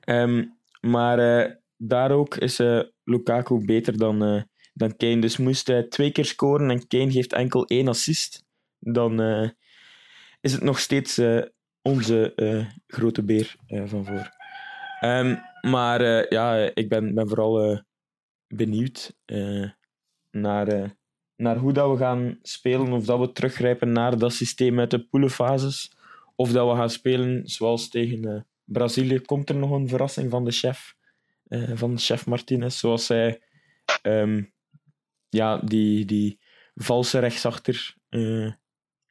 ehm, maar daar ook is Lukaku beter dan, dan Kane. Dus moest hij twee keer scoren en Kane geeft enkel één assist, dan is het nog steeds onze grote beer van voor. Ehm, maar eh, ja, ik ben, ben vooral eh, benieuwd eh, naar, naar hoe dat we gaan spelen. Of dat we teruggrijpen naar dat systeem uit de poelenfases. Of dat we gaan spelen zoals tegen Brazilië. Komt er nog een verrassing van de chef, van chef Martinez, zoals hij ehm, ja, die, die valse rechtsachter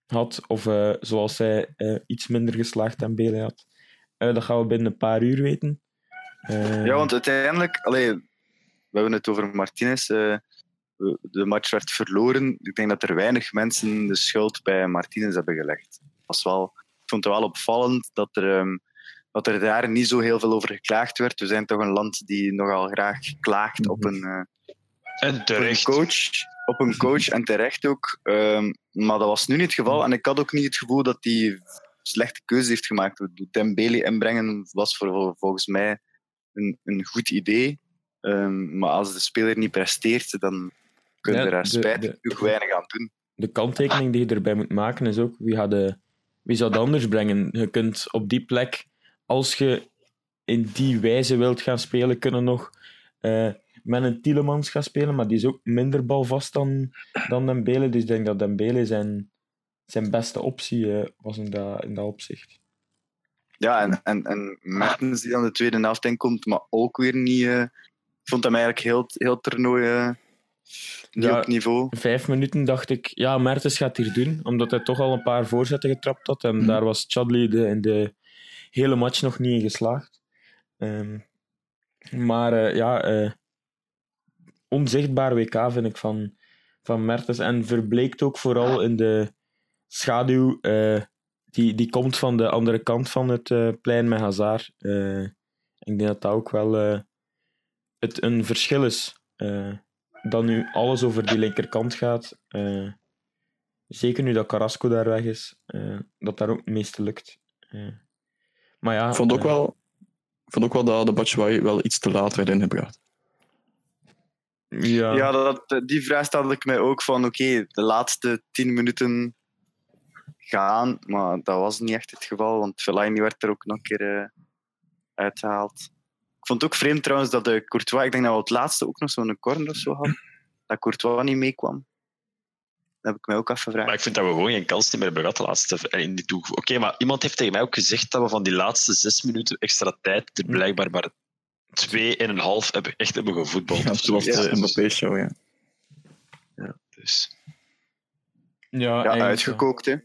had. Of zoals hij iets minder geslaagd aan Bele had. Dat gaan we binnen een paar uur weten. Eh, Ja, want uiteindelijk, allee, we hebben het over Martinez. eh, de match werd verloren. Ik denk dat er weinig mensen de schuld bij Martinez hebben gelegd. Was wel, ik vond het wel opvallend dat er, ehm, dat er daar niet zo heel veel over geklaagd werd. We zijn toch een land die nogal graag klaagt op een, eh, En op een terecht. coach. Op een coach en terecht ook. Ehm, maar dat was nu niet het geval. En ik had ook niet het gevoel dat hij slechte keuze heeft gemaakt. Dembele inbrengen was voor, volgens mij een, een goed idee. Ehm, maar als de speler niet presteert, dan kun je Ja, er de- spijt genoeg weinig aan doen. de kanttekening die je erbij moet maken is ook wie, gaat de, wie zou het anders brengen. Je kunt op die plek, als je in die wijze wilt gaan spelen, kunnen nog eh, met een Tielemans gaan spelen, maar die is ook minder balvast dan, dan Dembele. Dus ik denk dat Dembele zijn, zijn beste optie eh, was in dat, in dat opzicht. Ja, en, en, en Mertens die dan de tweede helft inkomt, maar ook weer niet... ik vond hem eigenlijk heel, heel toernooi eh, niet Ja. op niveau. Vijf minuten dacht ik, ja, Mertens gaat hier doen, omdat hij toch al een paar voorzetten getrapt had. En Mhm. daar was Chadley de, in de hele match nog niet in geslaagd. Ehm, maar eh, ja, onzichtbaar WK vind ik van, van Mertens. En verbleekt ook vooral in de schaduw die, die komt van de andere kant van het eh, plein met Hazard. Eh, ik denk dat dat ook wel eh, het, een verschil is. eh, dat nu alles over die linkerkant gaat. eh, zeker nu dat Carrasco daar weg is, eh, dat daar ook het meeste lukt. Maar ja, Ik vond ook wel, vond ook wel dat de Batshuayi wel iets te laat werd ingebracht. ja, Ja, dat, die vraag stelde ik mij ook van, oké, de laatste tien minuten gaan, maar dat was niet echt het geval, want Fellaini werd er ook nog een keer eh, uitgehaald. Ik vond het ook vreemd trouwens dat de Courtois, ik denk dat we het laatste ook nog zo'n corner of zo hadden, dat Courtois niet meekwam. Dat heb ik mij ook afgevraagd. Maar ik vind dat we gewoon geen kans meer hebben gehad de laatste eh, in die Oké, maar iemand heeft tegen mij ook gezegd dat we van die laatste zes minuten extra tijd er blijkbaar maar twee en een half hebben, echt hebben gevoetbald. Ja, of toen was zoiets. de Mbappé-show, ja. Dus, ja, ja, uitgekookt, hè.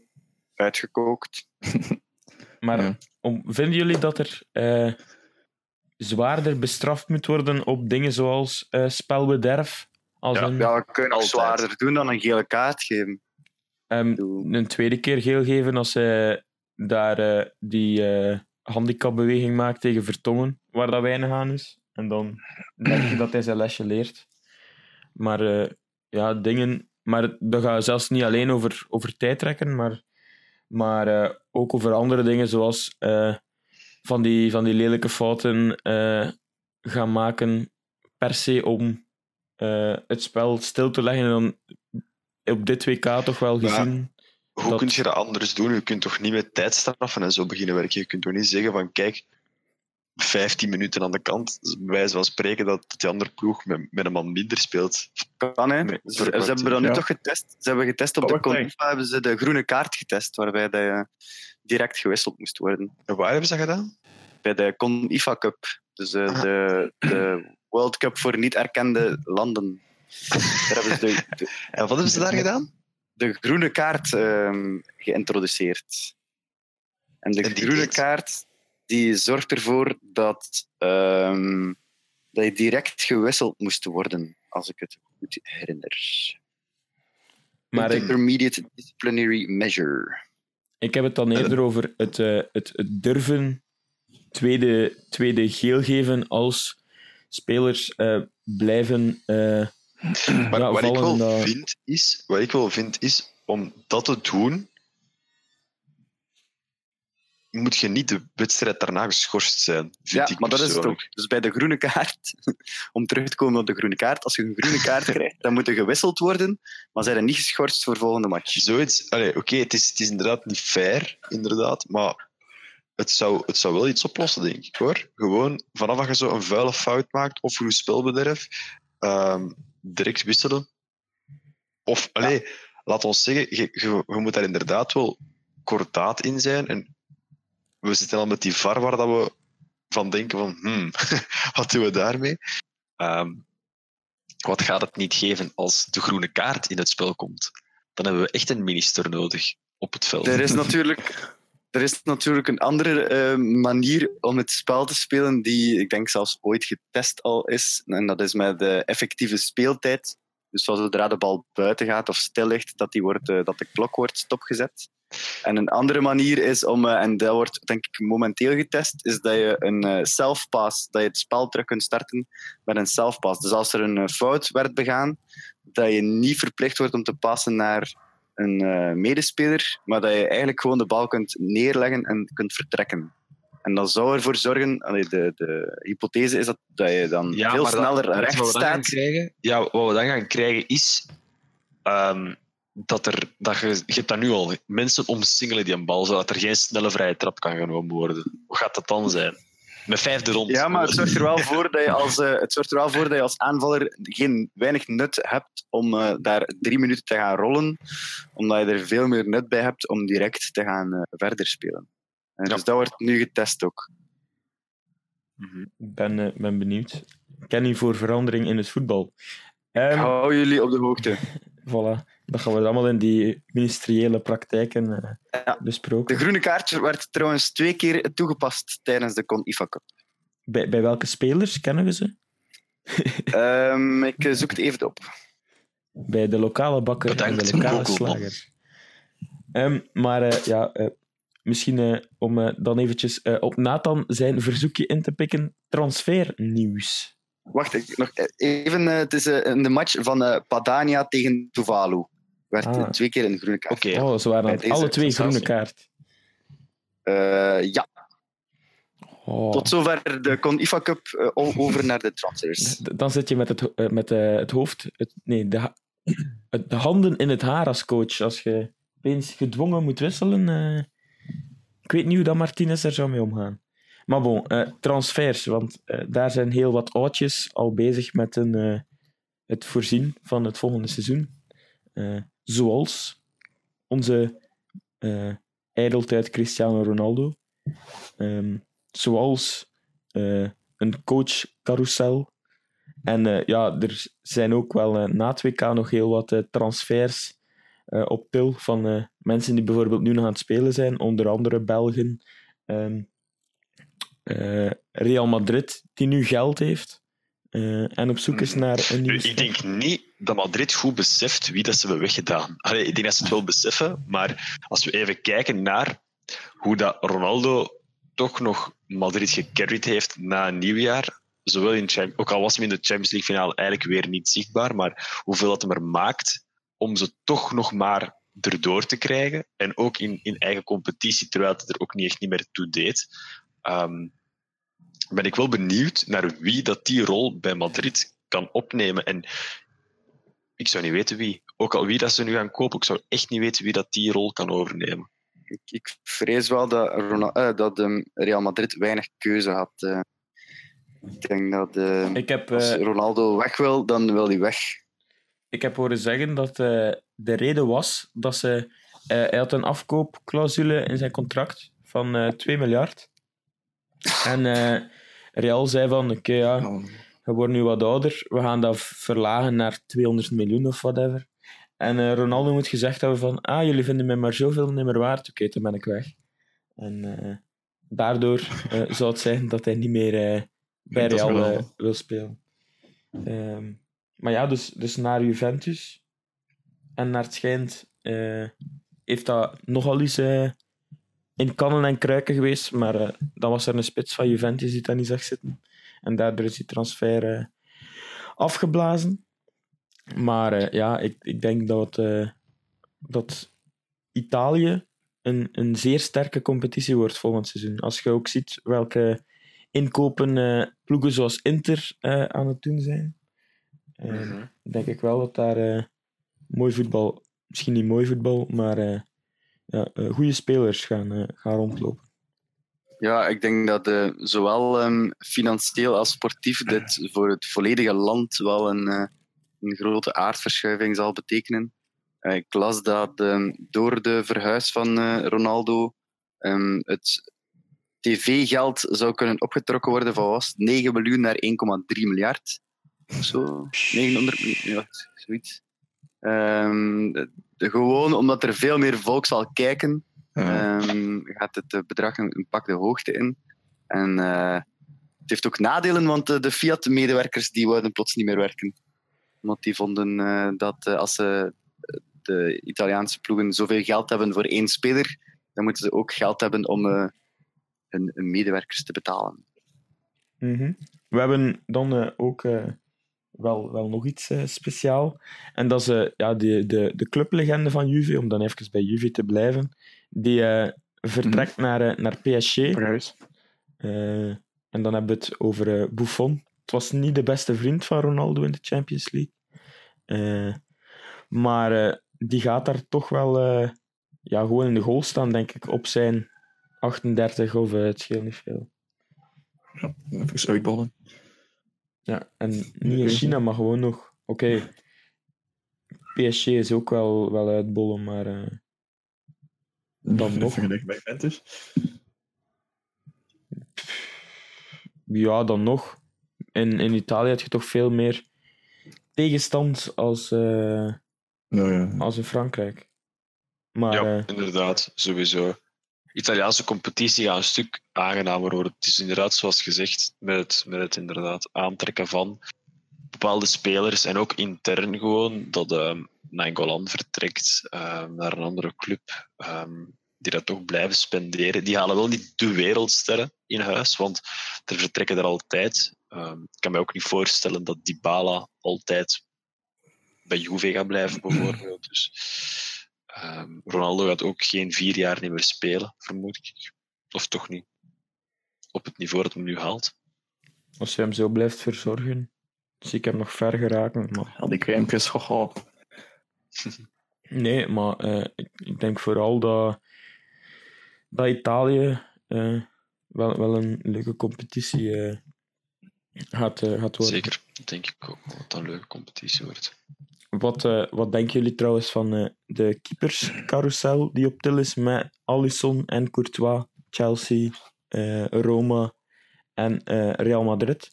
Uitgekookt. Maar Ja. om, vinden jullie dat er eh, zwaarder bestraft moet worden op dingen zoals eh, spelbederf? Als Ja. een, Ja, we kunnen Altijd. zwaarder doen dan een gele kaart geven. ehm, een tweede keer geel geven als hij daar eh, die eh, handicapbeweging maakt tegen Vertongen, waar dat weinig aan is. En dan denk je dat hij zijn lesje leert. Maar eh, ja, dingen... Maar dat gaat zelfs niet alleen over, over tijdrekken, maar, maar eh, ook over andere dingen, zoals eh, van, die, van die lelijke fouten eh, gaan maken per se om het spel stil te leggen. En dan op dit WK toch wel gezien... hoe Dat- kun je dat anders doen? Je kunt toch niet met tijdstraffen en zo beginnen werken? Je kunt toch niet zeggen van kijk, 15 minuten aan de kant, dus bij wijze van spreken dat die andere ploeg met, met een man minder speelt. Kan, hè. Ze, hebben dat nu ja. toch getest. Ze hebben getest op Oh, de. Confa, hebben ze de groene kaart getest, waarbij dat je direct gewisseld moest worden. En waar hebben ze dat gedaan? Bij de CONIFA Cup, dus eh, Ah. de, de World Cup voor niet erkende landen. Daar hebben ze de, de, En wat hebben ze daar gedaan? de groene kaart ehm, geïntroduceerd. En de En groene deed? kaart die zorgt ervoor dat, ehm, dat je direct gewisseld moest worden, als ik het goed herinner. Maar ik, Intermediate disciplinary measure. Ik heb het dan eerder over het, eh, het, het durven tweede, tweede geel geven als spelers eh, blijven eh, Maar ja, wat, ik vallen. wel dat- vind is, wat ik wel vind is, om dat te doen, moet je niet de wedstrijd daarna geschorst zijn, vind Ja, ik maar dat is het ook. Dus bij de groene kaart, om terug te komen op de groene kaart, als je een groene kaart krijgt, dan moet er gewisseld worden, maar zijn er niet geschorst voor volgende match. Zoiets, oké, het, is, het is inderdaad niet fair, inderdaad, maar het zou, het zou wel iets oplossen, denk ik, hoor. Gewoon, vanaf dat je zo een vuile fout maakt, of je spelbederf, ehm, direct wisselen. Of, allee, laat ons zeggen, je, je, je moet daar inderdaad wel kordaat in zijn. En we zitten al met die var waar dat we van denken van, hmm, wat doen we daarmee? Ehm, wat gaat het niet geven als de groene kaart in het spel komt? Dan hebben we echt een minister nodig op het veld. Er is natuurlijk, er is natuurlijk een andere eh, manier om het spel te spelen die ik denk zelfs ooit getest al is. En dat is met de effectieve speeltijd. Dus zodra de bal buiten gaat of stil ligt, dat, die wordt, eh, dat de klok wordt stopgezet. En een andere manier is om, eh, en dat wordt denk ik momenteel getest, is dat je een eh, self-pass, dat je het spel terug kunt starten met een self-pass. Dus als er een eh, fout werd begaan, dat je niet verplicht wordt om te passen naar een medespeler, maar dat je eigenlijk gewoon de bal kunt neerleggen en kunt vertrekken. En dat zou ervoor zorgen, allee, de, de hypothese is dat, dat je dan Ja, veel dat- sneller recht wat we dan gaan staat. krijgen? Ja, wat we dan gaan krijgen is ehm, dat, er, dat je, je hebt dat nu al, mensen omsingelen die een bal, zodat er geen snelle vrije trap kan genomen worden. Hoe gaat dat dan zijn? Met vijfde rond. Ja, maar het zorgt er wel voor dat je als, eh, het zorgt er wel voor dat je als aanvaller geen weinig nut hebt om eh, daar drie minuten te gaan rollen, omdat je er veel meer nut bij hebt om direct te gaan eh, verder spelen. En Ja. Dus dat wordt nu getest ook. Mhm. Ik ben, ben benieuwd. Kenny voor verandering in het voetbal. Ehm, Hou jullie op de hoogte. Voilà. Dat gaan we allemaal in die ministeriële praktijken eh, Ja. besproken. De groene kaart werd trouwens twee keer toegepast tijdens de CON-IFA Cup. Bij, bij welke spelers kennen we ze? Ehm, ik eh, zoek het even op. Bij de lokale bakker Bedankt, en de lokale slager. Ehm, maar eh, ja, misschien eh, om dan eventjes eh, op Nathan zijn verzoekje in te pikken. Transfernieuws. Wacht, ik, nog even. het is in de match van eh, Padania tegen Tuvalu. Werd Ah. twee keer een groene kaart. Oké, Oh, ze waren deze alle twee groene kaart. Eh, ja, Oh. tot zover de Conifа Cup. eh, over naar de transfers. Dan zit je met het, eh, met, het hoofd, het, nee, de, ha- het- de handen in het haar als coach. Als je opeens gedwongen moet wisselen. eh, ik weet niet hoe dat Martinez er zou mee omgaan. Maar bon, eh, transfers, want daar zijn heel wat oudjes al bezig met een, eh, het voorzien van het volgende seizoen. Zoals onze eh ijdeltijd Cristiano Ronaldo. Ehm, zoals eh, een coach-carousel. En eh, ja, er zijn ook wel na het WK nog heel wat transfers op til van mensen die bijvoorbeeld nu nog aan het spelen zijn, onder andere Belgen. ehm, eh, Real Madrid, die nu geld heeft eh, en op zoek is naar een nieuwe Ik denk niet dat Madrid goed beseft wie dat ze hebben weggedaan. Allee, ik denk dat ze het wel beseffen, maar als we even kijken naar hoe dat Ronaldo toch nog Madrid gecarried heeft na een nieuwjaar, zowel in ook al was hij in de Champions League finale eigenlijk weer niet zichtbaar, maar hoeveel dat hem er maakt om ze toch nog maar erdoor te krijgen en ook in, in eigen competitie, terwijl het er ook niet echt niet meer toe deed. Ehm, ben ik wel benieuwd naar wie dat die rol bij Madrid kan opnemen. En ik zou niet weten wie. Ook al wie dat ze nu gaan kopen, ik zou echt niet weten wie dat die rol kan overnemen. Ik, ik vrees wel dat, eh, dat ehm, Real Madrid weinig keuze had. eh. ik denk dat eh, Ik heb, als eh, Ronaldo weg wil, dan wil hij weg. ik heb horen zeggen dat eh, de reden was dat ze. eh, hij had een afkoopclausule in zijn contract van eh 2 miljard. En eh, Real zei van: Oké, ja, we worden nu wat ouder, we gaan dat verlagen naar 200 miljoen of whatever. En eh, Ronaldo moet gezegd hebben van, ah, jullie vinden mij maar zoveel niet meer waard, oké, dan ben ik weg. En eh, daardoor eh, zou het zijn dat hij niet meer bij Real wil spelen. Ehm, maar ja, dus, dus naar Juventus. En naar het schijnt heeft dat nogal eens in kannen en kruiken geweest, maar eh, dan was er een spits van Juventus die dat niet zag zitten. En daardoor is die transfer eh, afgeblazen. Maar eh, ja, ik, ik denk dat, dat Italië een, een zeer sterke competitie wordt volgend seizoen. Als je ook ziet welke inkopen ploegen zoals Inter aan het doen zijn, eh, denk ik wel dat daar mooi voetbal, misschien niet mooi voetbal, maar ja, eh, goede spelers gaan, eh, gaan rondlopen. Ja, ik denk dat eh, zowel ehm, financieel als sportief dit voor het volledige land wel een, een grote aardverschuiving zal betekenen. Ik las dat ehm, door de verhuis van Ronaldo ehm, het tv-geld zou kunnen opgetrokken worden van was het, 9 miljoen naar 1,3 miljard. Of zo. 900 miljoen, ja, zoiets. Gewoon omdat er veel meer volk zal kijken. Ehm, gaat het eh, bedrag een, een pak de hoogte in. En eh, het heeft ook nadelen, want eh, de Fiat-medewerkers die wouden plots niet meer werken. Want die vonden dat als ze de Italiaanse ploegen zoveel geld hebben voor één speler, dan moeten ze ook geld hebben om hun, hun medewerkers te betalen. Mhm. We hebben dan ook wel, wel nog iets eh, speciaal. En dat is eh, ja, de, de, de clublegende van Juve, om dan even bij Juve te blijven. Die eh, vertrekt naar, eh, naar PSG. En dan hebben we het over Buffon. Het was niet de beste vriend van Ronaldo in de Champions League. Maar die gaat daar toch wel ja, gewoon in de goal staan, denk ik, op zijn 38 of het scheelt niet veel. Even uitbollen. Ja, en niet in China, maar gewoon nog. Oké, PSG is ook wel, wel uitbollen, maar eh, Dan nog. Vergelijk bij Ventus. ja, dan nog. In, in Italië heb je toch veel meer tegenstand als, eh, ja. als in Frankrijk. Maar ja, eh, inderdaad, sowieso. Italiaanse competitie gaat een stuk aangenamer worden. Het is inderdaad, zoals gezegd, met het, met het inderdaad aantrekken van bepaalde spelers en ook intern gewoon dat um, Nainggolan vertrekt ehm, naar een andere club, ehm, die dat toch blijven spenderen. Die halen wel niet de wereldsterren in huis, want er vertrekken er altijd Ehm, ik kan me ook niet voorstellen dat Dybala altijd bij Juve gaat blijven, bijvoorbeeld. Dus, ehm, Ronaldo gaat ook geen vier jaar niet meer spelen, vermoed ik. Of toch niet. Op het niveau dat hij nu haalt. Als je hem zo blijft verzorgen, zie ik hem nog ver geraken. Maar... Al die crèmpjes, goh. Nee, maar eh, ik, ik denk vooral dat, dat Italië eh, wel, wel een leuke competitie eh, gaat, gaat worden. Zeker, denk ik ook dat een leuke competitie wordt. Wat, eh, wat denken jullie trouwens van eh, de keeperscarousel die op til is met Alisson en Courtois, Chelsea, eh, Roma en Real Madrid?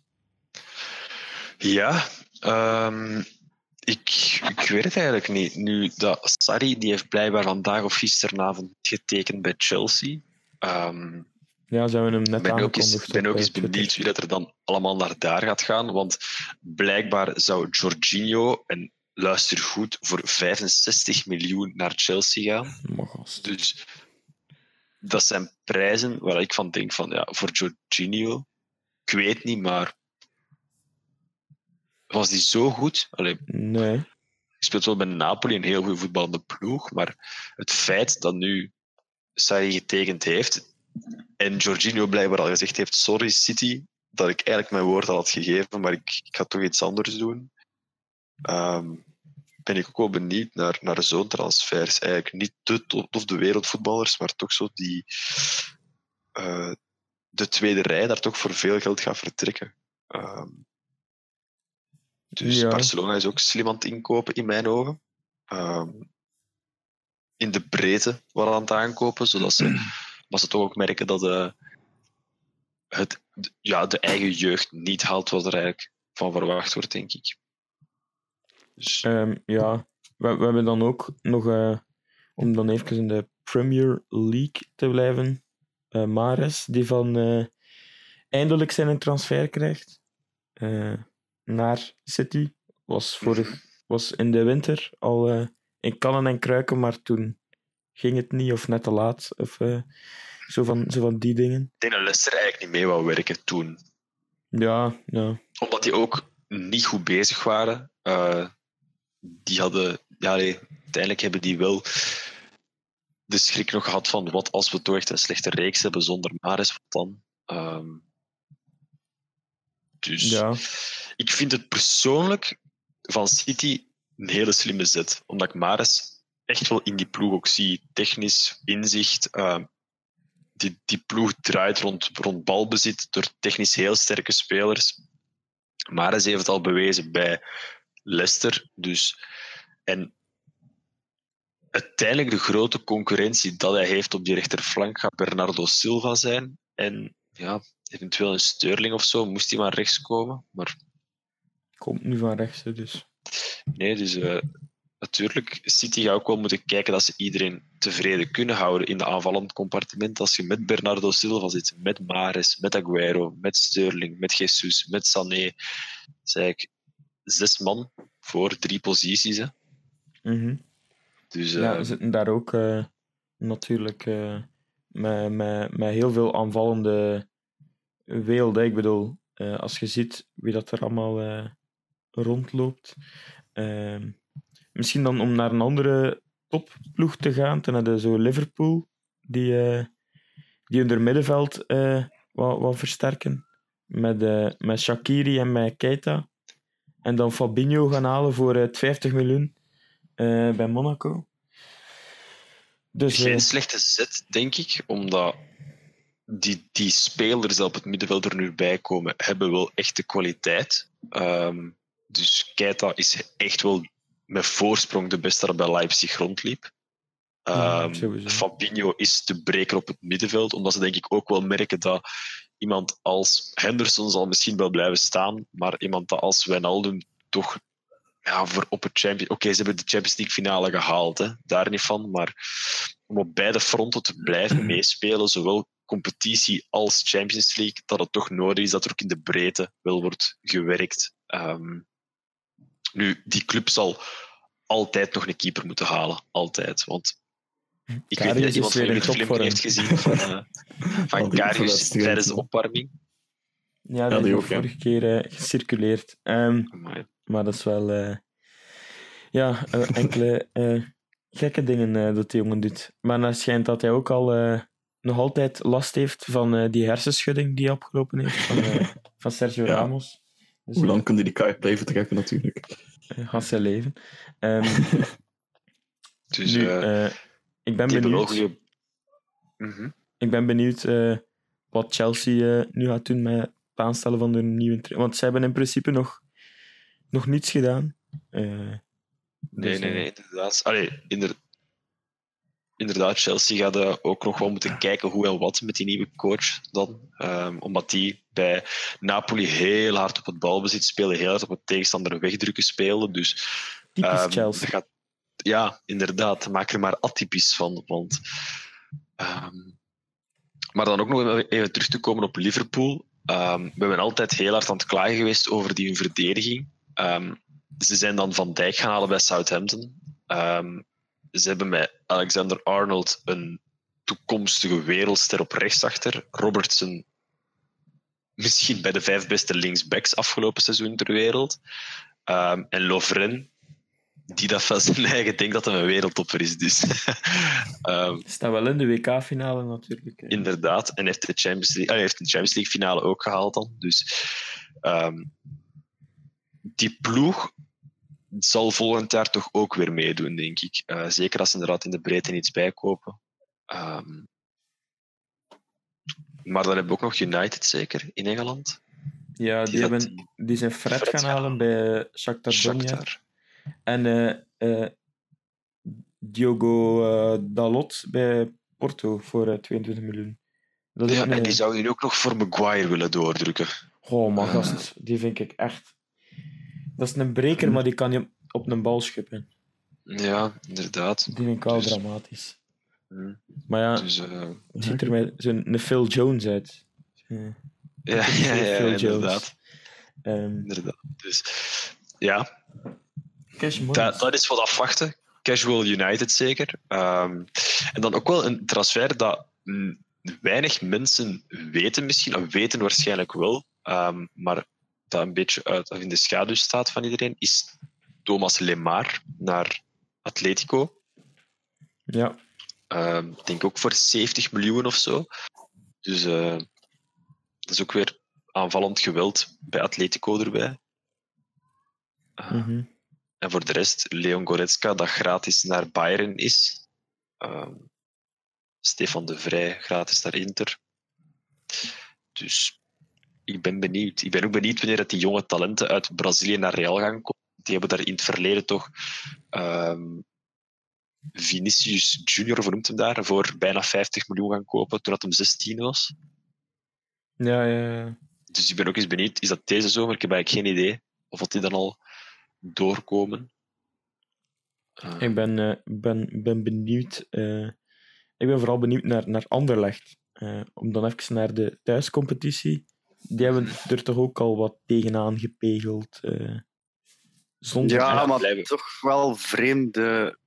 Ja, ehm, ik, ik weet het eigenlijk niet. Nu, dat Sarri die heeft blijkbaar vandaag of gisteravond getekend bij Chelsea. Ehm, Ja, zijn we hem net Ik ben ook eens, aangekondigd ben ook eens benieuwd wie dat er dan allemaal naar daar gaat gaan. Want blijkbaar zou Jorginho, en luister goed, voor 65 miljoen naar Chelsea gaan. Dus dat zijn prijzen waar ik van denk van, ja, voor Jorginho, ik weet niet, maar was die zo goed? Allee, Nee. hij speelt wel bij Napoli een heel goede voetballende ploeg, maar het feit dat nu Sarri getekend heeft en Jorginho blijkbaar al gezegd heeft, sorry City, dat ik eigenlijk mijn woord al had gegeven, maar ik, ik ga toch iets anders doen, Ehm, ben ik ook wel benieuwd naar, naar zo'n transfers. Eigenlijk niet de top of de wereldvoetballers, maar toch zo die eh, de tweede rij daar toch voor veel geld gaat vertrekken. Ehm, dus Ja. Barcelona is ook slim aan het inkopen, in mijn ogen. Ehm, in de breedte waar aan het aankopen, zodat ze, maar ze toch ook merken dat eh, het, de- ja, de eigen jeugd niet haalt wat er eigenlijk van verwacht wordt, denk ik. Dus, Ehm, ja, we, we hebben dan ook nog, eh, om dan even in de Premier League te blijven, eh, Mares, die van eh, eindelijk zijn transfer krijgt naar City. Was, vorig, was in de winter al in kannen en kruiken, maar toen ging het niet, of net te laat, of eh, zo, van, zo van die dingen. ik denk dat Leicester eigenlijk niet mee wou werken toen. Ja, ja. Omdat die ook niet goed bezig waren. Eh, die hadden, ja, nee, uiteindelijk hebben die wel de schrik nog gehad van wat als we toch echt een slechte reeks hebben zonder Maris, wat dan? Ehm, dus ja. ik vind het persoonlijk van City een hele slimme zet. Omdat ik Maris echt wel in die ploeg ook zie. Technisch, inzicht. eh, die, die ploeg draait rond, rond balbezit door technisch heel sterke spelers. Maris heeft het al bewezen bij Leicester. Dus, en uiteindelijk de grote concurrentie dat hij heeft op die rechterflank gaat Bernardo Silva zijn. En ja, eventueel een Sterling of zo, moest hij maar rechts komen. Maar Komt nu van rechts, hè, dus. Nee, dus eh, natuurlijk, City gaat ook wel moeten kijken dat ze iedereen tevreden kunnen houden in de aanvallend compartiment. Als je met Bernardo Silva zit, met Mares, met Aguero, met Sterling, met Jesus, met Sané. Is eigenlijk zes man voor drie posities. Hè. Mhm. Dus Ja, eh, we zitten daar ook eh, natuurlijk eh, met, met, met heel veel aanvallende weelde. Ik bedoel, eh, als je ziet wie dat er allemaal rondloopt. Ehm, misschien dan om naar een andere topploeg te gaan, ten hadden zo Liverpool, die, eh die hun middenveld eh, wat, wat versterken. Met, eh, met Shakiri en met Keita. En dan Fabinho gaan halen voor eh, 50 miljoen eh, bij Monaco. Dus, geen eh, slechte zet, denk ik, omdat die, die spelers die op het middenveld er nu bij komen, hebben wel echt de kwaliteit. Ehm, dus Keita is echt wel met voorsprong de beste dat bij Leipzig rondliep. Ja, sowieso. Fabinho is de breker op het middenveld, omdat ze denk ik ook wel merken dat iemand als Henderson zal misschien wel blijven staan, maar iemand als Wijnaldum toch ja, voor op het Champions... Oké, ze hebben de Champions League finale gehaald, hè, daar niet van, maar om op beide fronten te blijven meespelen, zowel competitie als Champions League, dat het toch nodig is dat er ook in de breedte wel wordt gewerkt. Ehm, nu, die club zal altijd nog een keeper moeten halen. Altijd. Want ik weet niet Karius dat iemand de filmpje topvorm. heeft gezien van, eh, van Karius tijdens de opwarming. Ja, dat is ja. vorige keer eh, gecirculeerd. Ehm, maar dat is wel... eh, ja, enkele eh, gekke dingen eh, dat die jongen doet. Maar het schijnt dat hij ook al eh, nog altijd last heeft van eh, die hersenschudding die hij opgelopen heeft van, eh, van Sergio Ja. Ramos. Dus, Hoe lang kunnen die kaart blijven trekken, natuurlijk? gaat zijn leven. Ehm, Dus nu, ik ben die benieuwd. Mhm. ik ben benieuwd eh, wat Chelsea eh, nu gaat doen met het aanstellen van de nieuwe trainer. Want ze hebben in principe nog, nog niets gedaan. Nee, dus, nee, eh, nee, inderdaad. Allee, inder... inderdaad, Chelsea gaat ook nog wel moeten kijken hoe en wat met die nieuwe coach dan. Ehm, omdat die bij Napoli heel hard op het balbezit spelen, heel hard op het tegenstander wegdrukken spelen. Dus Typisch Ehm, Chelsea. dat gaat- ja, inderdaad. Maak er maar atypisch van. Want, ehm, maar dan ook nog even terug te komen op Liverpool. Ehm, we hebben altijd heel hard aan het klagen geweest over die hun verdediging. Ehm, ze zijn dan Van Dijk gaan halen bij Southampton. Ze hebben met Alexander Arnold een toekomstige wereldster op rechtsachter. Robertson misschien bij de vijf beste linksbacks afgelopen seizoen ter wereld. Ehm, en Lovren, die dat van zijn eigen denkt dat hij een wereldtopper is. Dus ehm, Staat wel in de WK-finale natuurlijk. hè. inderdaad. En heeft de Champions League, ah, heeft de Champions League finale ook gehaald dan. Dus ehm, die ploeg zal volgend jaar toch ook weer meedoen, denk ik. Eh, zeker als ze inderdaad in de breedte iets bijkopen. Ehm, maar dan hebben we ook nog United zeker in Engeland. Ja, die, hebben, die zijn Fred, gaan halen bij Shakhtar Donetsk. En eh, eh, Diogo eh, Dalot bij Porto voor eh, 22 miljoen. Dat Ja, en die zou nu ook nog voor Maguire willen doordrukken. Oh, maar gast, die vind ik echt... Dat is een breker, maar die kan je op een bal schuppen. Ja, inderdaad. Die vind ik wel Dus- dramatisch. Hm. Maar ja, Dus, het ziet er met zo'n Phil Jones uit. Ja, ja, ja, Jones. inderdaad. ehm, inderdaad. Dus ja. Dat, dat is wat afwachten. Casual United zeker. Ehm, en dan ook wel een transfer dat weinig mensen weten misschien, of weten waarschijnlijk wel, ehm, maar dat een beetje uit, of in de schaduw staat van iedereen, is Thomas Lemar naar Atletico. Ja, Ehm, Ik denk ook voor 70 miljoen of zo. Dus eh, dat is ook weer aanvallend geweld bij Atletico erbij. Mhm. En voor de rest, Leon Goretzka, dat gratis naar Bayern is. Ehm, Stefan de Vrij, gratis naar Inter. Dus ik ben benieuwd. Ik ben ook benieuwd wanneer dat die jonge talenten uit Brazilië naar Real gaan komen. Die hebben daar in het verleden toch ehm, Vinicius Junior, vernoemt hem daar, voor bijna 50 miljoen gaan kopen toen dat hem 16 was. ja, ja, ja. Dus ik ben ook eens benieuwd, is dat deze zomer? Ik heb eigenlijk geen idee of dat die dan al doorkomen. Eh, Ik ben, eh, ben, ben benieuwd. eh, ik ben vooral benieuwd naar, naar Anderlecht. Eh, om dan even naar de thuiscompetitie. Die hebben er toch ook al wat tegenaan gepegeld. eh, zonder Ja, maar blijven. toch wel vreemde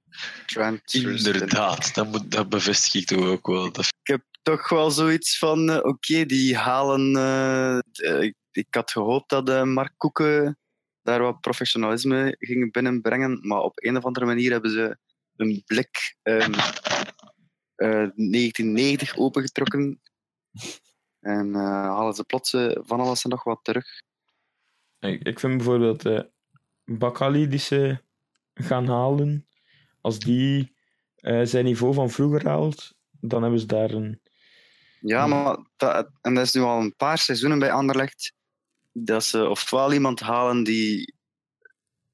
transfers. Inderdaad, dat, moet, dat bevestig ik toch ook wel. Dat, Ik heb toch wel zoiets van, eh, oké, die halen... eh, eh, ik, ik had gehoopt dat eh, Mark Koeken daar wat professionalisme ging binnenbrengen, maar op een of andere manier hebben ze een blik ehm, eh, 1990 opengetrokken en eh, halen ze plots eh, van alles en nog wat terug. Ik, ik vind bijvoorbeeld eh Bakali die ze gaan halen. Als die zijn niveau van vroeger haalt, dan hebben ze daar een. Ja, maar dat, en dat is nu al een paar seizoenen bij Anderlecht. Dat ze ofwel iemand halen die